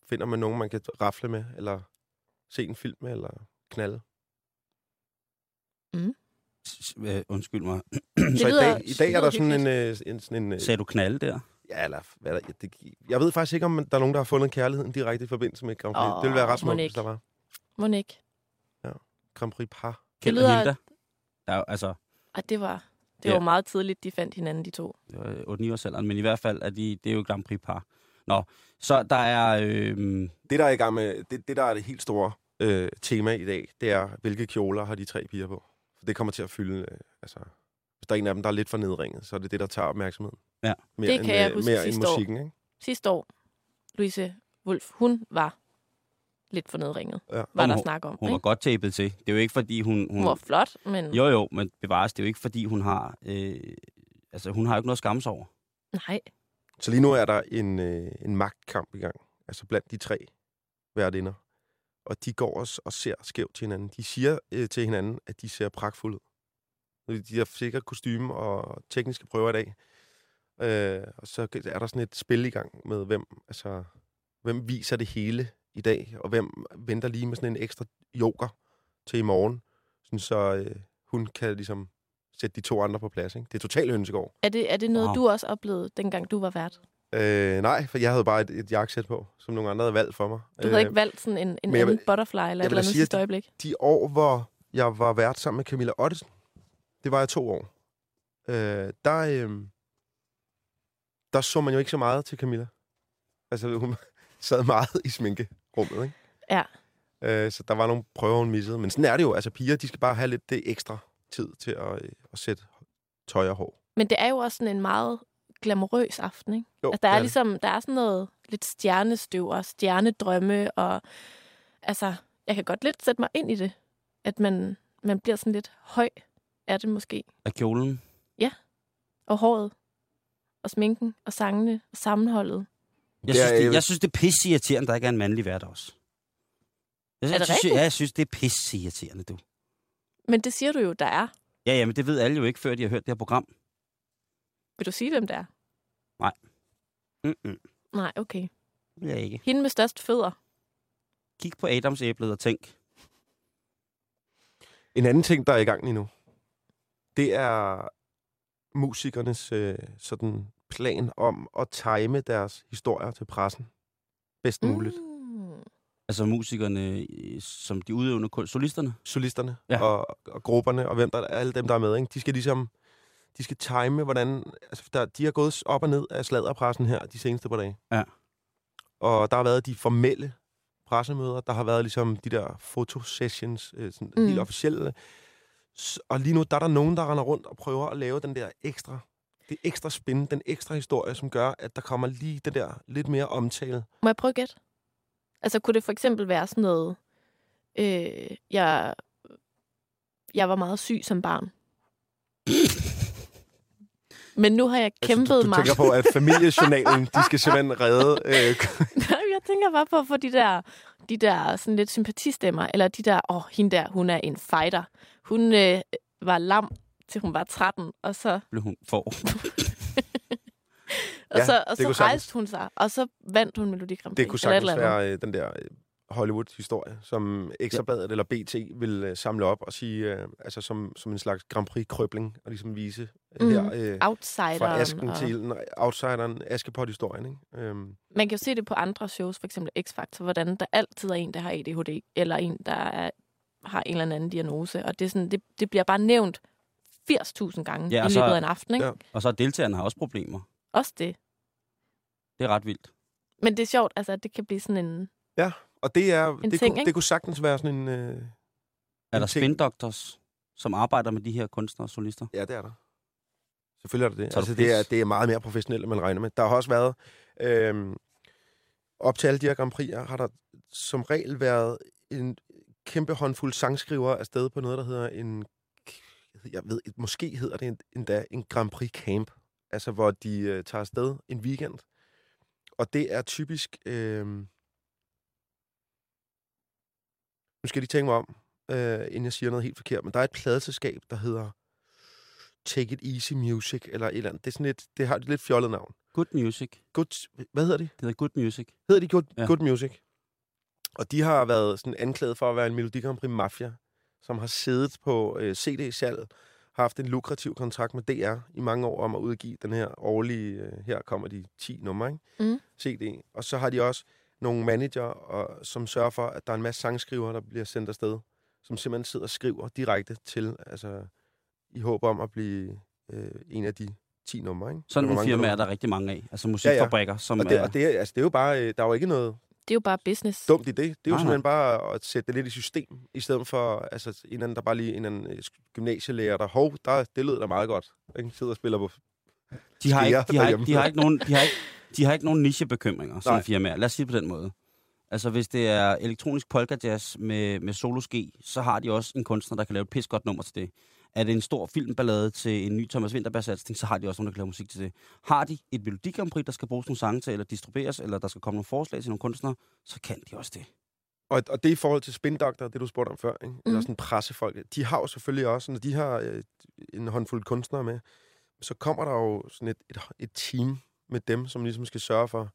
finder man nogen, man kan rafle med. Eller se en film med. Eller knalde. S- øh, undskyld mig. Det (clears throat) så i dag, i dag er der sådan en, øh, en, sådan en øh, Sagde du knalde der? Ja, eller hvad der, det, jeg ved faktisk ikke, om der er nogen, der har fundet kærligheden direkte i forbindelse med Grand Prix. Åh, det ville være ret smukt, hvis der var Må ikke. Grand Prix par. Kjeld lyder- Hilda? Der er, altså, Ej, det var, det Ja. var meget tidligt, de fandt hinanden, de to. det var 8 års alderen, men i hvert fald er de, det er jo Grand Prix par. Nå, så der er... Øh, Det, der er i gang med, det, det der er det helt store øh, tema i dag, det er, hvilke kjoler har de tre piger på. For det kommer til at fylde, øh, altså, hvis der er en af dem, der er lidt for nedringet, så er det det, der tager opmærksomheden. Ja. Mere Det end, kan jeg øh, huske mere end sidste år. musikken, ikke? Sidste år, Louise Wolf, hun var lidt for nedringet, Ja. var Hun- der snak om. hun var ikke? godt tapet til. Det er jo ikke, fordi hun... hun Hun var flot, men jo, jo, men bevares, det er jo ikke, fordi hun har... Øh, altså, hun har jo ikke noget sig over. nej. Så lige nu er der en, øh, en magtkamp i gang, altså blandt de tre værtinder. Og de går også og ser skævt til hinanden. De siger øh, til hinanden, at de ser pragtfulde ud. De har sikkert kostume og tekniske prøver i dag. Øh, og så er der sådan et spil i gang med, hvem, altså, hvem viser det hele i dag, og hvem venter lige med sådan en ekstra joker til i morgen, sådan så øh, hun kan ligesom sætte de to andre på plads. Ikke? Det er totalt hønsegård. Er det, er det noget, Wow. du også oplevede, dengang du var vært? Øh, nej, for jeg havde bare et, et jakkesæt på, som nogle andre havde valgt for mig. Du havde ikke valgt sådan en, en anden vil- butterfly eller et eller andet sige, sidste øjeblik? de år, hvor jeg var vært sammen med Camilla Ottesen, det var jeg to år, øh, der, øh, der så man jo ikke så meget til Camilla. Altså, hun (laughs) sad meget i sminkerummet, ikke? Ja. Øh, så der var nogle prøver, hun missede. Men sådan er det jo. Altså, piger, de skal bare have lidt det ekstra tid til at, øh, at sætte tøj og hår. Men det er jo også sådan en meget glamourøs aften, ikke? Jo, Altså, der er det. ligesom, der er sådan noget lidt stjernestøv og stjernedrømme, og altså, jeg kan godt lidt sætte mig ind i det, at man, man bliver sådan lidt høj er det måske. Af kjolen. Og håret, og sminken, og sangene, og sammenholdet. Jeg Det er- synes, det, jeg- synes, det er pisse irriterende, der ikke er en mandlig vært også. Jeg, Er det synes, rigtigt? Ja, jeg synes, det er pisse irriterende, du. Men det siger du jo, der er. Ja, ja, men det ved alle jo ikke, før de har hørt det her program. Vil du sige, hvem det er? Mm-mm. Nej, okay. Det vil jeg ikke. Hende med størst fødder. Kig på Adamsæblet og tænk. En anden ting, der er i gang lige nu, det er musikernes øh, sådan plan om at time deres historier til pressen bedst muligt. Mm. Altså musikerne, øh, som de udøvende kun- solisterne. Solisterne Ja. og, og grupperne og hvem der, alle dem, der er med, ikke? de skal ligesom de skal time, hvordan... Altså, der, de har gået op og ned af sladderpressen her de seneste par dage. Ja. Og der har været de formelle pressemøder. Der har været ligesom de der fotosessions, øh, sådan Mm. helt officielle. Og lige nu, der er der nogen, der render rundt og prøver at lave den der ekstra, det ekstra spin, den ekstra historie, som gør, at der kommer lige det der lidt mere omtale. Må jeg prøve at? Altså, kunne det for eksempel være sådan noget... Øh, jeg, jeg var meget syg som barn. Men nu har jeg kæmpet altså, du, du mig... tænker på, at (laughs) familiejournalen, de skal simpelthen redde... Øh, (laughs) jeg tænker bare på at få de der, de der sådan lidt sympatistemmer, eller de der, åh, oh, hende der, hun er en fighter. Hun øh, var lam, til hun var 13, og så, Blev hun for. (laughs) og Ja, så, og så kunne sagtens- rejste hun sig, og så vandt hun Melodi Grand Prix. Det kunne eller sagtens eller andet. være øh, den der øh, Hollywood-historie, som Ekstrabladet eller BT vil øh, samle op og sige, øh, altså som, som en slags Grand Prix-krøbling, og ligesom vise Mhm. her øh, Outsideren. fra asken og... til nej, outsideren, Askepot-historien. Ikke? Øhm, Man kan jo se det på andre shows, for eksempel X-Factor, hvordan der altid er en, der har ADHD, eller en, der er, har en eller anden diagnose. Og det, er sådan, det, det bliver bare nævnt 80.000 gange Ja, ja, i løbet af en aften. Ikke? ja. Ja. Og så er deltagerne har også problemer. Også det. Det er ret vildt. Men det er sjovt, altså, at det kan blive sådan en... og det er det, ting, kunne, ikke? det kunne sagtens være sådan en... Øh, Er der ting. spin doctors, som arbejder med de her kunstnere og solister? ja, det er der. Selvfølgelig er der det. Altså, det, er, det er meget mere professionelt, end man regner med. Der har også været... Øh, op til alle de her Grand Prix'er har der som regel været en kæmpe håndfuld sangskriver afsted på noget, der hedder en... Jeg ved, måske hedder det endda en Grand Prix Camp. Altså, hvor de øh, tager afsted en weekend. Og det er typisk... Øh, nu skal de tænke mig om, øh, inden jeg siger noget helt forkert, men der er et pladeselskab, der hedder Take It Easy Music, eller et eller andet. Det, er sådan lidt, det har et lidt fjollet navn. Good Music. Good, hvad hedder de? Det hedder Good Music. Hedder de Good, Ja. ja. Good Music? Og de har været sådan anklaget for at være en Melodi Grand Prix mafia, som har siddet på øh, CD-salg, har haft en lukrativ kontrakt med DR i mange år om at udgive den her årlige, øh, her kommer de 10 numre, ikke? Mm. CD. Og så har de også nogle manager, og, som sørger for, at der er en masse sangskrivere, der bliver sendt afsted, som simpelthen sidder og skriver direkte til, altså i håb om at blive øh, en af de 10 numre, ikke? Sådan nogle mange firmaer er der rigtig mange af. Altså musikfabrikker, som Og det, er... og det, er- altså, det er jo bare, øh, der er jo ikke noget Det er jo bare business. dumt i det. Det er jo Nej, simpelthen bare at sætte det lidt i system, i stedet for altså, en eller anden, der bare lige en eller anden øh, gymnasielærer, der, hov, der, det lyder da meget godt. Ikke? Sidder og spiller på... De har, ikke, de, har ikke, de, har ikke nogen, de, har ikke, de har ikke nogen nichebekymringer som Nej. firmaer. Lad os sige det på den måde. Altså, hvis det er elektronisk polka jazz med, med soloski, så har de også en kunstner, der kan lave et pis godt nummer til det. Er det en stor filmballade til en ny Thomas Winterberg-satsning, så har de også nogen, der kan lave musik til det. Har de et Melodi Grand Prix, der skal bruges nogle sange til, eller distribueres, eller der skal komme nogle forslag til nogle kunstnere, så kan de også det. Og, og det er i forhold til Spin Doctor, det du spurgte om før, ikke? Mm. eller Mhm. sådan pressefolk. De har jo selvfølgelig også, når de har øh, en håndfuld kunstnere med, så kommer der jo sådan et, et, et team med dem, som ligesom skal sørge for,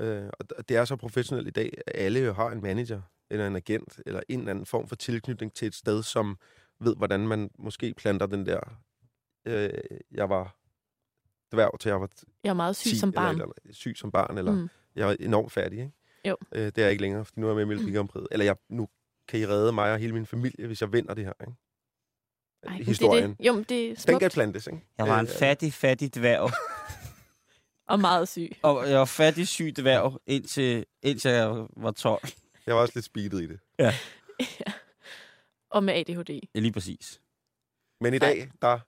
øh, og det er så professionelt i dag, at alle jo har en manager, eller en agent, eller en eller anden form for tilknytning til et sted, som ved, hvordan man måske planter den der, øh, jeg var dværg til jeg var Jeg er meget syg 10, som barn. Eller, eller, syg som barn, eller mm. Mm. jeg er enormt færdig, ikke? Jo. Øh, det er jeg ikke længere, fordi nu er jeg med i Melodi Grand Prix. Eller jeg, nu kan I redde mig og hele min familie, hvis jeg vinder det her, ikke? Ej, Historien. Det er det. Jo, det er Den smukt kan plantes, ikke? Jeg var en Øh, fattig, fattig dværg. (laughs) og meget syg. Og jeg var fattig, syg dværg, indtil, indtil jeg var 12. Jeg var også lidt speedet i det. (laughs) Og med ADHD. Ja, lige præcis. Men i Nej. dag, der,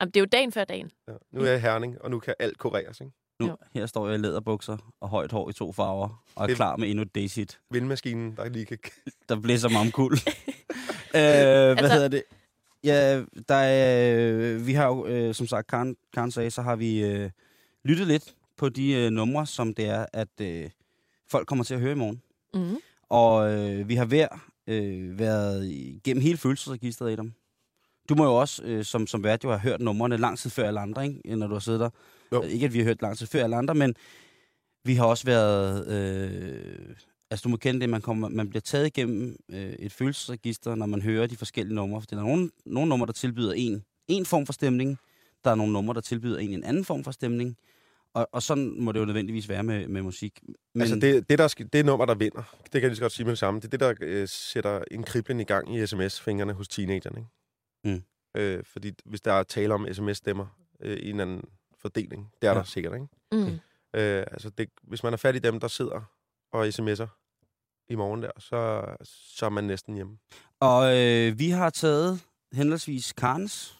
Jamen, det er jo dagen før dagen. ja, nu er jeg i Herning, og nu kan alt kureres, ikke? Nu, Jo. her står jeg i læderbukser og højt hår i to farver, og er Det- klar med endnu et daysit. Vindmaskinen, der lige kan... (laughs) Der blæser mig omkuld. (laughs) øh, hvad Altså- hedder det? Ja, der er, øh, vi har jo, øh, som sagt, Karen, Karen sagde, så har vi øh, lyttet lidt på de øh, numre, som det er, at øh, folk kommer til at høre i morgen. Mm. Og øh, vi har hver øh, været igennem hele følelsesregisteret i dem. Du må jo også, øh, som, som vært, jo have hørt numrene lang tid før alle andre, ikke? når du har siddet der. Jo. Øh, Ikke, at vi har hørt lang tid før alle andre, men vi har også været... Øh, altså, du må kende det, man, kommer, man bliver taget igennem øh, et følelsesregister, når man hører de forskellige numre. For der er nogle, nogle numre, der tilbyder en, en form for stemning. Der er nogle numre, der tilbyder en en anden form for stemning. Og, og sådan må det jo nødvendigvis være med, med musik. Men. Altså det, det, der, skal- det nummer, der vinder, det kan jeg lige så godt sige med det samme, det er det, der øh, sætter en kriblen i gang i sms-fingrene hos teenagerne. Ikke? Mm. Øh, fordi hvis der er tale om sms-stemmer øh, i en anden fordeling, det er Ja. der sikkert, ikke? Mm. Øh, altså det, hvis man er fat i dem, der sidder og sms'er i morgen der, så, så er man næsten hjemme. Og øh, vi har taget henholdsvis Karens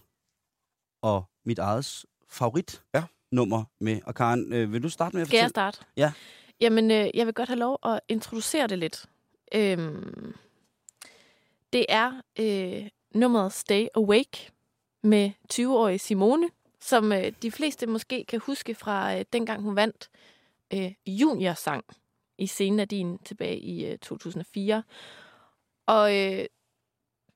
og mit eget favorit Ja. Nummer med. Og Karen, øh, vil du starte med at Skal jeg starte? Ja. Jamen, øh, jeg vil godt have lov at introducere det lidt. Øhm, det er øh, nummeret Stay Awake med 20-årige Simone, som øh, de fleste måske kan huske fra øh, dengang hun vandt øh, juniorsang i scenen af din tilbage i øh, 2004. Og øh,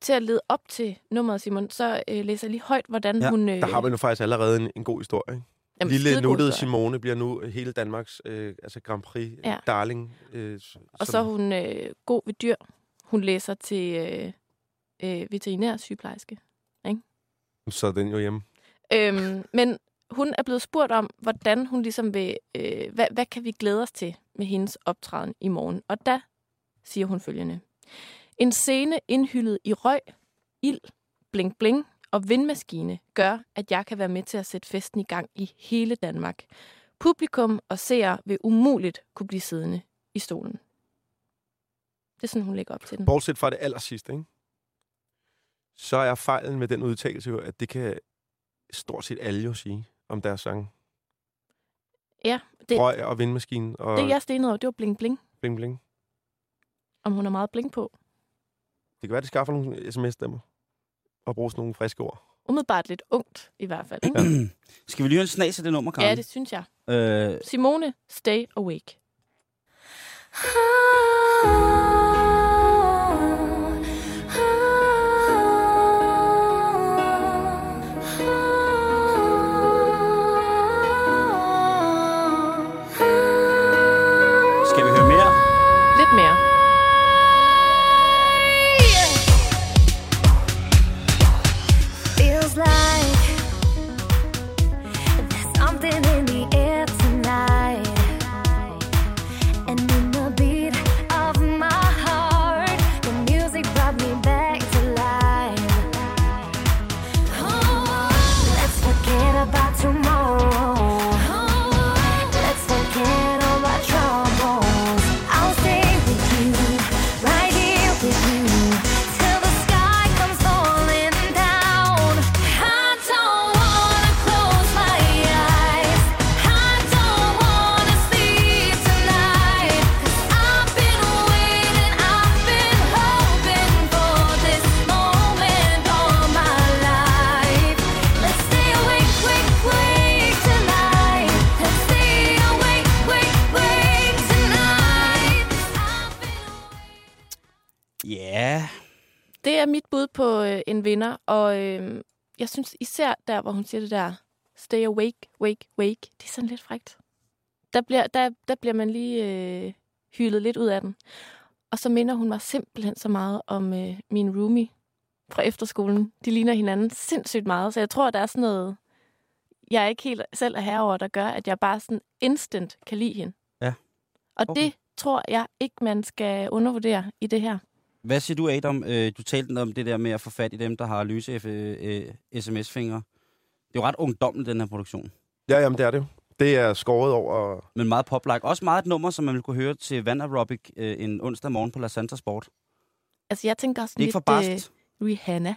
til at lede op til nummeret, Simon, så øh, læser jeg lige højt, hvordan Ja, hun... Øh, Der har vi nu faktisk allerede en, en god historie. Ikke? Jamen, Lille nuttede. Simone bliver nu hele Danmarks øh, altså Grand Prix Ja. ja. darling. Øh, Og så er hun øh, god ved dyr. Hun læser til øh, øh, veterinær sygeplejerske. så er den jo hjemme. Øhm, men hun er blevet spurgt om, hvordan hun ligesom vil, øh, hvad, hvad kan vi glæde os til med hendes optræden i morgen? Og der siger hun følgende. En scene indhyllet i røg, ild, bling bling og vindmaskine gør, at jeg kan være med til at sætte festen i gang i hele Danmark. Publikum og seere vil umuligt kunne blive siddende i stolen. Det er sådan, hun lægger op til den. Bortset fra det aller sidste, ikke? så er fejlen med den udtalelse jo, at det kan stort set alle jo sige om deres sang. Ja, det, Røg og vindmaskinen og det jeg stenede over, det var bling bling. bling bling. Om hun har meget bling på. Det kan være, at de skaffer nogle sms-stemmer og bruger sådan nogle friske ord. Umiddelbart lidt ungt, i hvert fald. Ikke? (clears throat) Skal vi lige høre en snas af det nummer, Karen? Ja, det synes jeg. Øh, Simone, stay awake. skal er mit bud på øh, en vinder, og øh, jeg synes især der, hvor hun siger det der, stay awake, wake, wake, det er sådan lidt frægt. Der bliver, der, der bliver man lige øh, hyldet lidt ud af den. Og så minder hun mig simpelthen så meget om øh, min roomie fra efterskolen. De ligner hinanden sindssygt meget, så jeg tror, der er sådan noget, jeg ikke helt selv er herover, der gør, at jeg bare sådan instant kan lide hende. Ja. Og Okay. det tror jeg ikke, man skal undervurdere i det her. Hvad siger du, Adam? Øh, du talte om det der med at få fat i dem, der har løse øh, øh, sms-fingre. Det er jo ret ungdommeligt, den her produktion. Ja, jamen det er det jo. Det er skåret over... Men meget poplike. Også meget et nummer, som man vil kunne høre til Van Aerobic øh, en onsdag morgen på La Santa Sport. Altså, jeg tænker også Det er ikke for lidt barskt. øh, Rihanna.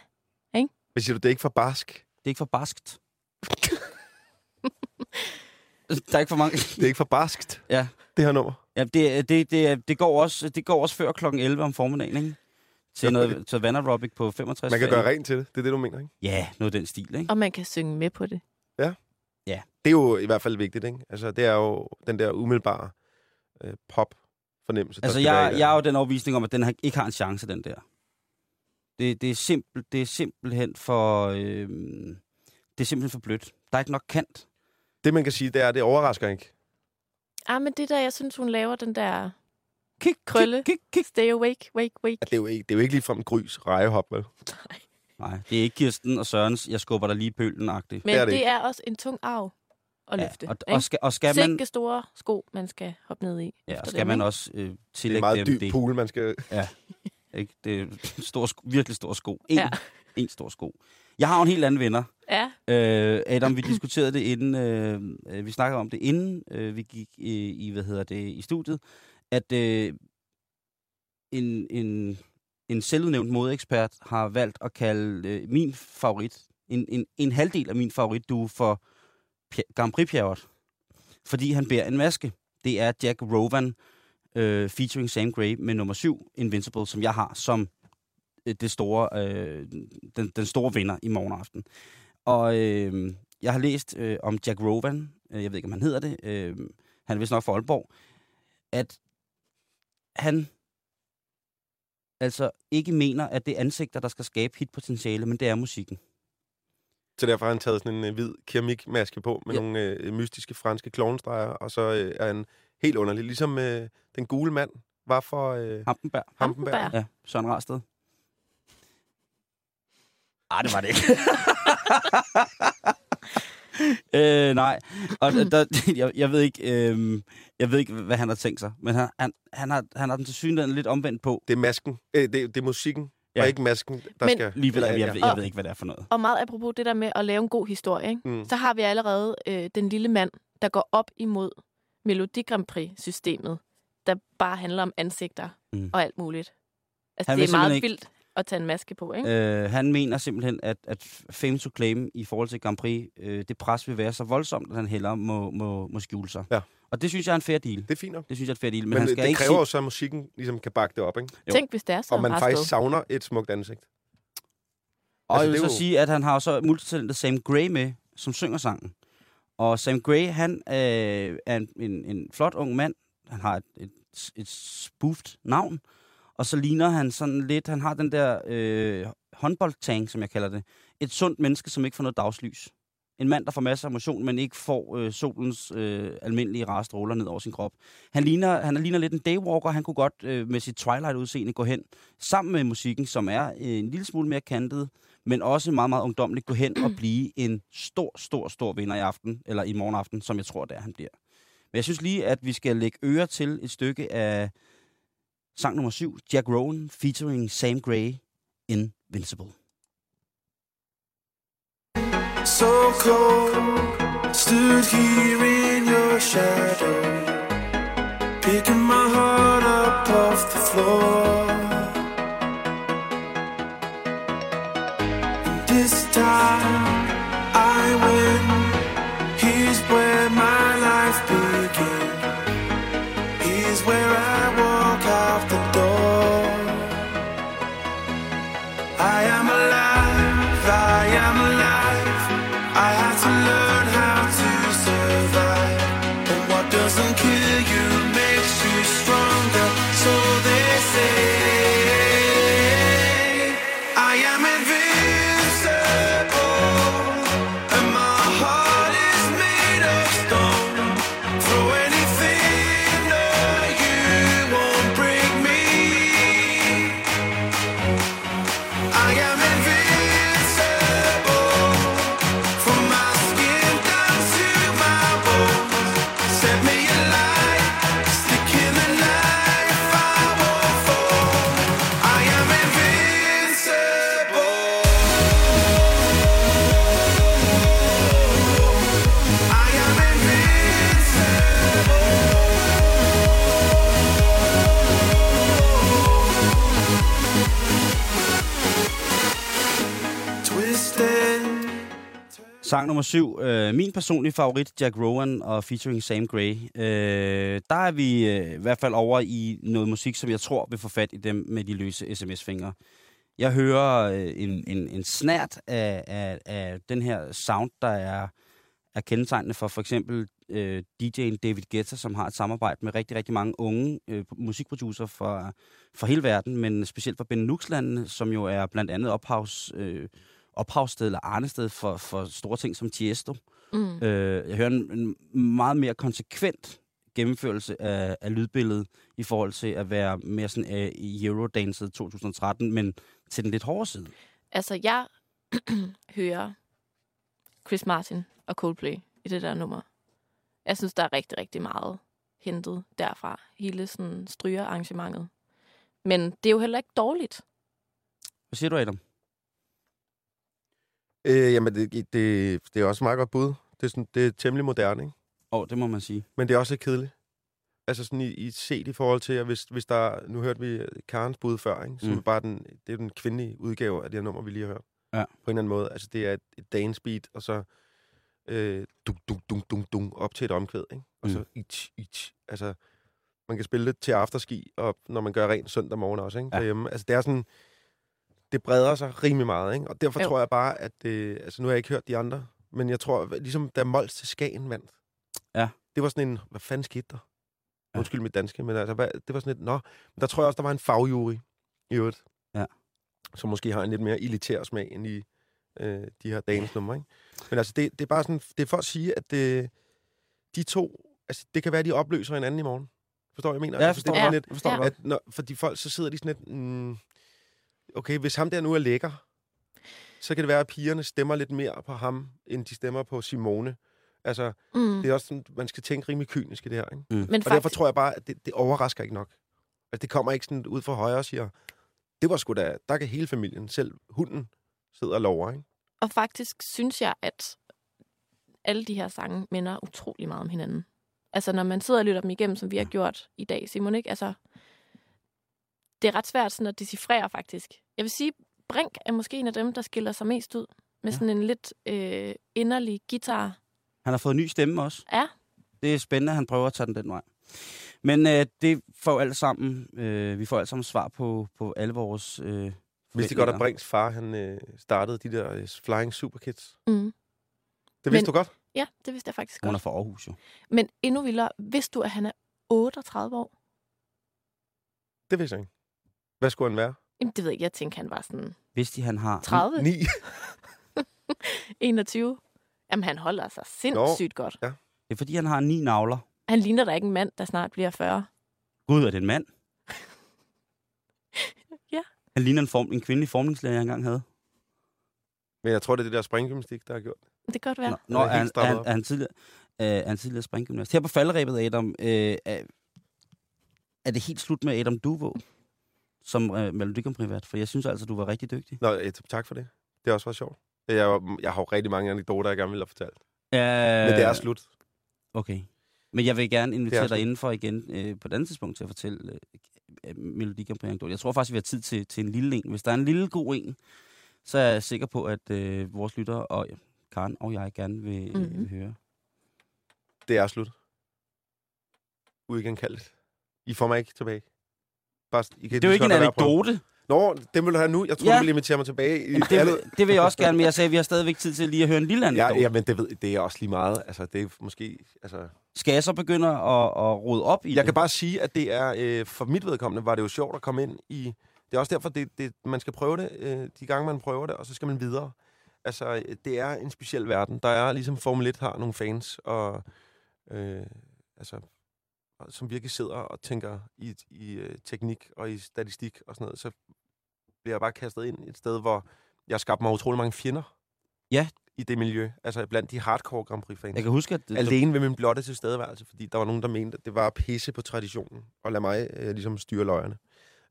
Hvad siger du, det er ikke for barsk? Det er ikke for barskt. (laughs) der er ikke for mange. Det er ikke for barskt, Ja. det her nummer. Ja, det, det, det, det, går også, det går også før klokken 11 om formiddagen, ikke? Til, Ja, noget, til Van Aerobic på 65. Man kan gøre rent til det. Det er det, du mener, ikke? Ja, noget af den stil, ikke? Og man kan synge med på det. Det er jo i hvert fald vigtigt, ikke? Altså, det er jo den der umiddelbare øh, pop fornemmelse. der Altså, skal være jeg, jeg er jo den overvisning om, at den har, ikke har en chance, den der. Det, det, er, simpel, det er simpelthen for... Øh, det er simpelthen for blødt. Der er ikke nok kant. Det, man kan sige, det er, at det overrasker ikke. Ah, men det der, jeg synes, hun laver den der Kig, Krølle. Kig, kig, kig. stay awake, wake, wake. At det, er jo ikke, det er jo ikke ligefrem en grys rejehop, vel? Nej, det er ikke Kirsten og Sørens, jeg skubber dig lige i pølten-agtigt. Men Det er det, det det er også en tung arv at løfte. og, ikke? og, skal, og skal man, Sikke store sko, man skal hoppe ned i. ja, og skal dem, man ikke? også øh, Det er tillægge en meget dem dyb det. pool, man skal... Ikke? Det er stor, sko- virkelig stor sko. En, Ja. ja. en stor sko. Jeg har jo en helt anden venner. Ja, Øh, Adam, vi diskuterede det inden, øh, øh, vi snakkede om det inden øh, vi gik i, i, hvad hedder det, i studiet, at øh, en, en, en selvudnævnt modeekspert har valgt at kalde øh, min favorit, en, en, en halvdel af min favorit, du for Grand Prix Pjerrot, fordi han bærer en maske. Det er Jack Rovan øh, featuring Sam Gray med nummer 7, Invincible, som jeg har som øh, det store, øh, den, den store vinder i morgen aften. Og øh, jeg har læst øh, om Jack Rovan, øh, jeg ved ikke, om han hedder det, øh, han er vist nok fra Aalborg, at han altså ikke mener, at det er ansigter, der skal skabe hitpotentiale, men det er musikken. Så derfor har han taget sådan en øh, hvid keramikmaske på med Ja. nogle øh, mystiske franske klovnestreger, og så øh, er han helt underlig. Ligesom øh, den gule mand var for øh, Hampenberg. Hampenberg. Hampenberg. Ja, Søren Rarsted. Ah, det var det ikke. (laughs) øh, nej, og der, (laughs) jeg, jeg, ved ikke, øh, jeg ved ikke, hvad han har tænkt sig, men han, han, han, har, han har den til synligheden lidt omvendt på. Det er masken. Øh, det, det er musikken, Ja. og ikke masken, der Men- skal... Lige ved, jeg, jeg, ved, jeg Og- ved ikke, hvad det er for noget. og meget apropos det der med at lave en god historie, ikke? Mm. så har vi allerede øh, den lille mand, der går op imod Melodi Grand Prix-systemet, der bare handler om ansigter Mm. og alt muligt. Altså, Han det er meget ikke- vildt at tage en maske på, ikke? Øh, han mener simpelthen, at, at fame to claim i forhold til Grand Prix, øh, det pres vil være så voldsomt, at han hellere må, må, må skjule sig. Ja. Og det synes jeg er en fair deal. Det er fint nok. Det synes jeg er en fair deal. Men, Men, han Men skal det ikke kræver jo så, at musikken ligesom kan bakke det op, ikke? jo. Tænk, hvis det er så Og man faktisk sted. savner et smukt ansigt. Og Altså, jeg vil det er så jo- sige, at han har så multitalentet Sam Gray med, som synger sangen. Og Sam Gray, han øh, er en, en, en flot ung mand. Han har et, et, et spoofed navn. Og så ligner han sådan lidt, han har den der øh, håndboldtang, som jeg kalder det. Et sundt menneske, som ikke får noget dagslys. En mand, der får masser af motion, men ikke får øh, solens øh, almindelige rare stråler ned over sin krop. Han ligner, han ligner lidt en daywalker. Han kunne godt øh, med sit Twilight-udseende gå hen sammen med musikken, som er øh, en lille smule mere kantet, men også meget, meget ungdomligt gå hen og (clears throat) blive en stor, stor, stor vinder i aften, eller i morgen aften, som jeg tror, det er, han bliver. Men jeg synes lige, at vi skal lægge øre til et stykke af sang nummer 7, Jack Rowan featuring Sam Gray, Invincible. So cold, stood here in your shadow, picking my heart up off the floor. Sang nummer 7, øh, min personlige favorit, Jack Rowan og featuring Sam Gray. Øh, der er vi øh, i hvert fald over i noget musik, som jeg tror vil få fat i dem med de løse sms-fingre. Jeg hører øh, en, en, en snært af, af, af den her sound, der er, er kendetegnende for for eksempel øh, DJ'en David Guetta, som har et samarbejde med rigtig, rigtig mange unge øh, musikproducer fra, fra hele verden, men specielt fra Benelux-landene, som jo er blandt andet ophavs, øh, ophavssted eller arnested for, for store ting som Tiesto. Mm. Øh, jeg hører en, en meget mere konsekvent gennemførelse af, af lydbilledet i forhold til at være mere sådan øh, i Eurodance 2013, men til den lidt hårde side. Altså, jeg (clears throat) hører Chris Martin og Coldplay i det der nummer. Jeg synes, der er rigtig, rigtig meget hentet derfra. Hele sådan strygerarrangementet. Men det er jo heller ikke dårligt. Hvad siger du, Adam? Øh, jamen, det, det, det er også et meget godt bud. Det er, sådan, det er temmelig moderne, ikke? Åh, oh, det må man sige. Men det er også lidt kedeligt. Altså sådan i, i set i forhold til, at hvis, hvis der... Nu hørte vi Karens bud før, ikke? Som Mm. er bare den, det er den kvindelige udgave af det her nummer, vi lige har hørt. Ja. På en eller anden måde. Altså det er et, et dance beat, og så øh, dunk, dunk, dunk, dunk, dunk, op til et omkvæd, ikke? Og så Mm. ich, ich. Altså, man kan spille det til afterski, og når man gør rent søndag morgen også, ikke? Ja. Derhjemme. Altså det er sådan... Det breder sig rimelig meget, ikke? Og derfor Jo. tror jeg bare, at... Øh, altså nu har jeg ikke hørt de andre, men jeg tror, ligesom da Mols til Skagen vandt, Ja. det var sådan en, hvad fanden skete der? Ja. Ja. Undskyld mit danske, men altså, hvad, det var sådan et, nå. Men der tror jeg også, der var en fagjury i øvrigt. Ja. Som måske har en lidt mere elitær smag end i øh, de her dagens numre, ikke? Men altså, det, det er bare sådan, det er for at sige, at det, de to, altså, det kan være, de opløser hinanden i morgen. Forstår jeg mener? Ja, jeg altså, forstår det er godt. lidt, Jeg forstår Ja. godt. at når, for de folk, så sidder de sådan lidt, mm, okay, hvis ham der nu er lækker, så kan det være, at pigerne stemmer lidt mere på ham, end de stemmer på Simone. Altså, Mm. det er også sådan, man skal tænke rimelig kynisk i det her, ikke? Men Og derfor faktisk, tror jeg bare, at det, det overrasker ikke nok. At det kommer ikke sådan ud fra højre og siger, det var sgu da, der kan hele familien, selv hunden, sidde og lover, ikke? og faktisk synes jeg, at alle de her sange minder utrolig meget om hinanden. Altså, når man sidder og lytter dem igennem, som vi har gjort i dag, Simon, ikke? Altså, det er ret svært sådan at decifrere, faktisk. Jeg vil sige, Brink er måske en af dem, der skiller sig mest ud. Med Ja. sådan en lidt øh, inderlig guitar. Han har fået en ny stemme også. Ja, Det er spændende, at han prøver at tage den den vej. Men øh, det får alt sammen, øh, vi får alt sammen svar på, på alle vores øh, Vidste godt, at Brinks far, han øh, startede de der øh, Flying Superkids? mm. Det vidste Men- du godt? ja, det vidste jeg faktisk Hun er godt. fra Aarhus, jo. Men endnu vildere, vidste du, at han er 38 år? Det vidste jeg ikke. Hvad skulle han være? Jamen, det ved jeg ikke. Jeg tænkte, han var sådan Hvis de han har... 30, 9. 21. Jamen, han holder sig sindssygt godt. Det er fordi, han har ni navler. Han ligner da ikke en mand, der snart bliver 40. Gud, er det en mand? (laughs) Ja. Han ligner en, form, en kvindelig formningslærer, jeg engang havde. Men jeg tror, det er det der springgymnastik, der har gjort det. Det kan godt være. Nå, Han Nå er er, han, er, strammet han, er, han tidligere, øh, er han tidligere springgymnast. Her på falderæbet, Adam, øh, er, er det helt slut med Adam Duvo som øh, Melodi Grand Prix vært? For jeg synes altså, du var rigtig dygtig. Nå, tak for det. Det har også været sjovt. Jeg, har- jeg har jo rigtig mange anekdoter, jeg gerne ville have fortalt. Øh, Men det er slut. Okay. Men jeg vil gerne invitere er dig indenfor igen øh, på et andet tidspunkt til at fortælle øh, øh, Melodi Grand Prix anekdote. Jeg tror faktisk, vi har tid til, til en lille en. Hvis der er en lille god en, så er jeg sikker på, at øh, vores lyttere og ja, Karen og jeg gerne vil, mm-hmm. Mhm. vil høre. Det er slut. Uigenkaldet. I får mig ikke tilbage. Bare, I kan Det er jo ikke en anekdote. Nå, det vil du have nu. Jeg tror, Ja. du vil invitere mig tilbage. I Jamen, det, vil, det vil jeg også gerne, men jeg sagde, at vi har stadigvæk tid til lige at høre en lille anekdote. Ja, ja, men det, ved, det er også lige meget. Altså, det er måske... Altså, Skal jeg så begynde at, at rode op i jeg det? kan bare sige, at det er... Øh, for mit vedkommende var det jo sjovt at komme ind i... Det er også derfor, det, det, man skal prøve det, øh, de gange man prøver det, og så skal man videre. Altså, øh, det er en speciel verden. Der er ligesom Formel 1 har nogle fans, og... Øh, altså, som virkelig sidder og tænker i, i øh, teknik og i statistik og sådan noget, så bliver jeg bare kastet ind et sted, hvor jeg har skabt mig utrolig mange fjender. Ja. I det miljø. Altså blandt de hardcore Grand Prix-fans. Jeg kan huske, at... Det, Alene ved min blotte tilstedeværelse, fordi der var nogen, der mente, at det var at pisse på traditionen, og lade mig øh, ligesom styre løjerne.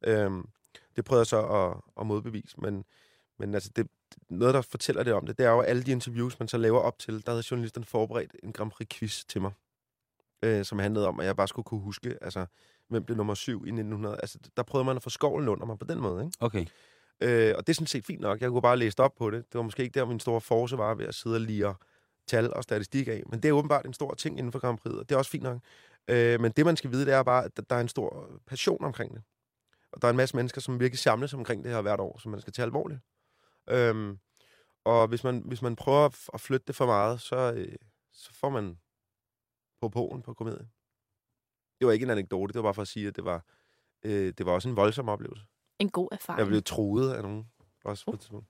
Øhm, det prøvede jeg så at, at modbevise, men, men altså det, noget, der fortæller det om det, det er jo alle de interviews, man så laver op til, der havde journalisten forberedt en Grand Prix-quiz til mig, øh, som handlede om, at jeg bare skulle kunne huske, altså, hvem blev nummer syv i 1900. Altså, der prøvede man at få skovlen under mig på den måde, ikke? Okay. Øh, og det er sådan set fint nok. Jeg kunne bare læse op på det. Det var måske ikke der, min store force var ved at sidde og lire tal og statistik af. Men det er åbenbart en stor ting inden for Grand Prix, og det er også fint nok. Øh, men det, man skal vide, det er bare, at der er en stor passion omkring det. Og der er en masse mennesker, som virkelig samles omkring det her hvert år, som man skal tage alvorligt. Øhm, og hvis man, hvis man prøver at- flytte det for meget, så, øh, så får man på Polen på komedie. Det var ikke en anekdote, det var bare for at sige, at det var, øh, det var også en voldsom oplevelse. En god erfaring. Jeg blev troet af nogen. Også på et tidspunkt.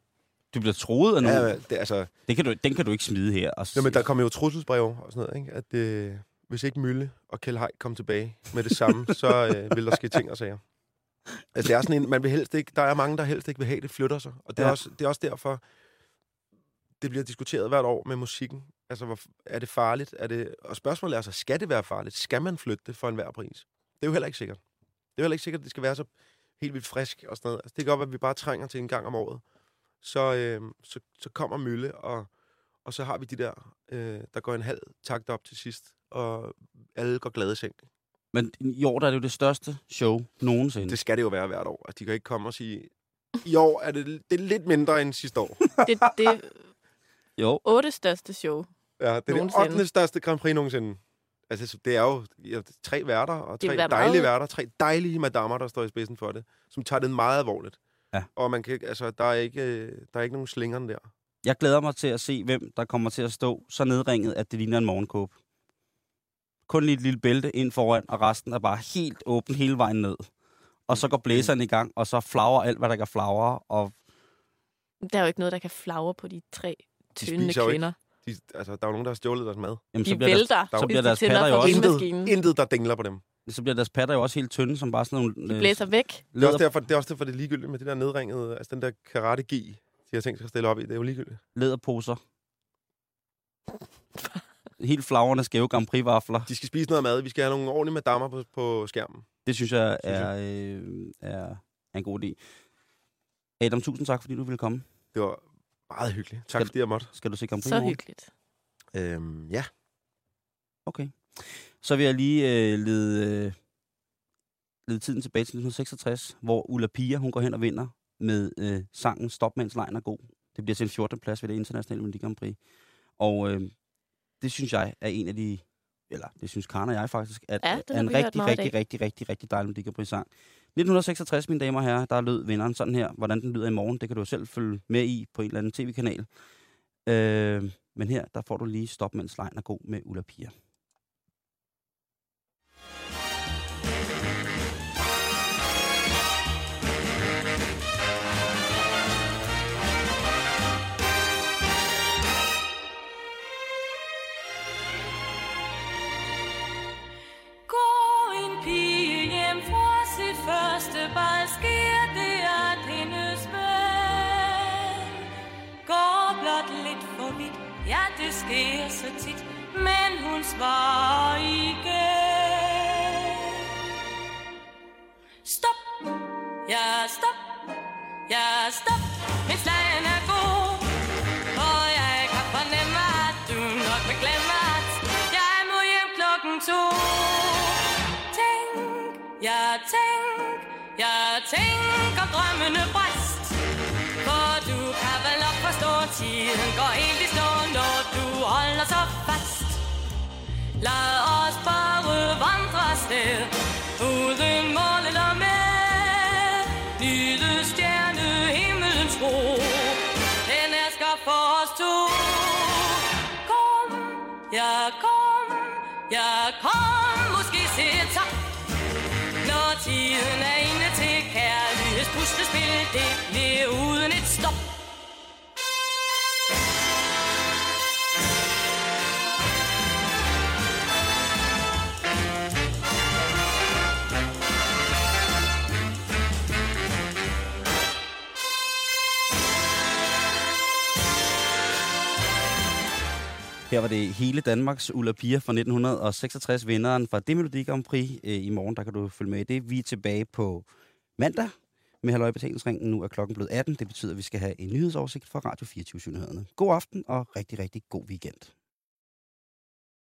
Du bliver troet af nogen. Ja, det, altså, det kan du, den kan du ikke smide her. Og Jamen, der kom jo trusselsbrev og sådan noget, ikke? At øh, hvis ikke Mølle og Kjell Haik kom tilbage med det samme, så øh, vil der ske ting og sager. Altså, det er sådan en, man vil helst ikke, der er mange, der helst ikke vil have, det flytter sig. Og det er, Ja. også, det er også derfor, det bliver diskuteret hvert år med musikken. Altså, hvor, er det farligt? Er det, og spørgsmålet er altså, skal det være farligt? Skal man flytte det for enhver pris? Det er jo heller ikke sikkert. Det er jo heller ikke sikkert, at det skal være så helt vildt frisk og sådan noget. Altså, det kan godt være, at vi bare trænger til en gang om året. Så, øh, så, så kommer Mølle, og, og så har vi de der, øh, der går en halv takt op til sidst, og alle går glade i seng. Men i år der er det jo det største show nogensinde. Det skal det jo være hvert år. Altså, de kan ikke komme og sige, i år er det, det er lidt mindre end sidste år. (laughs) Det, det er (laughs) Jo, otte største show. Ja, det er det Nogensinde. 8. største Grand Prix nogensinde. Altså, så det er jo ja, tre værter, og Det tre dejlige meget- værter, tre dejlige madammer, der står i spidsen for det, som tager det meget alvorligt. Ja. Og man kan, altså, der er ikke, øh, der er ikke nogen slingeren der. jeg glæder mig til at se, hvem der kommer til at stå så nedringet, at det ligner en morgenkåb. Kun lige et lille bælte ind foran, og resten er bare helt åben hele vejen ned. Og så går blæseren i gang, og så flager alt, hvad der kan flagre, og Der er jo ikke noget, der kan flagre på de tre tynde spiser jo ikke. De, altså, der er jo nogen, der har stjålet deres mad. jamen, De så, bliver deres, vælter, der- så bliver de deres patter jo også, vindmaskinen. Intet, der dingler på dem. så bliver deres patter jo også helt tynde, som bare sådan nogle... De blæser væk. Det er, også derfor, det er også derfor, det er ligegyldigt med det der nedringede, altså den der karate gi de har tænkt sig at stille op i. Det er jo ligegyldigt. lederposer. Helt flagrende skæve Grand Prix-vafler. De skal spise noget mad. Vi skal have nogle ordentlige madammer på, på skærmen. Det synes jeg Synes er, øh, er, er en god idé. Adam, tusind tak, fordi du ville komme. Det var meget hyggeligt. Tak Skal- fordi jeg måtte. Skal du se Grand Prix Så morgen? hyggeligt. Øhm, ja. Okay. Så vil jeg lige øh, lede, øh, lede tiden tilbage til 1966, hvor Ulla Pia, hun går hen og vinder med øh, sangen Stop, mens lejen er god. Det bliver til en 14. plads ved det internationale Melodi Grand Prix. Og øh, det synes jeg er en af de, eller det synes Karen og jeg faktisk, at Ja, den er en rigtig, rigtig, rigtig, rigtig, rigtig dejlig Melodi Grand Prix sang. 1966, mine damer og herrer, der lød vinderen sådan her. Hvordan den lyder i morgen, det kan du selv følge med i på en eller anden tv-kanal. Øh, men her, der får du lige Stop, mens lejen er god med Ulla Pia. Her så tit, men hun svarer ikke. Stop, ja stop, ja stop, min slagen er god. Og jeg kan fornemme, at du nok vil glemme, at jeg må hjem klokken to. Tænk, ja tænk, ja tænk og drømmene brænder står, tiden går helt i stå, når du holder så fast. Lad os bare vandre afsted, uden mål eller med. Nyde stjerne himmelens ro, den er skabt for os to. Kom, ja kom, ja kom, måske se tak. Når tiden er inde til kærligheds puslespil, det bliver uden et stop. Her var det hele Danmarks Ulla Pia fra 1966, vinderen fra det Melodi Grand Prix. Øh, I morgen, der kan du følge med i det. Vi er tilbage på mandag med Halløj Betalingsringen. Nu er klokken blevet 18. Det betyder, at vi skal have en nyhedsoversigt fra Radio 24 -nyhederne. God aften og rigtig, rigtig god weekend.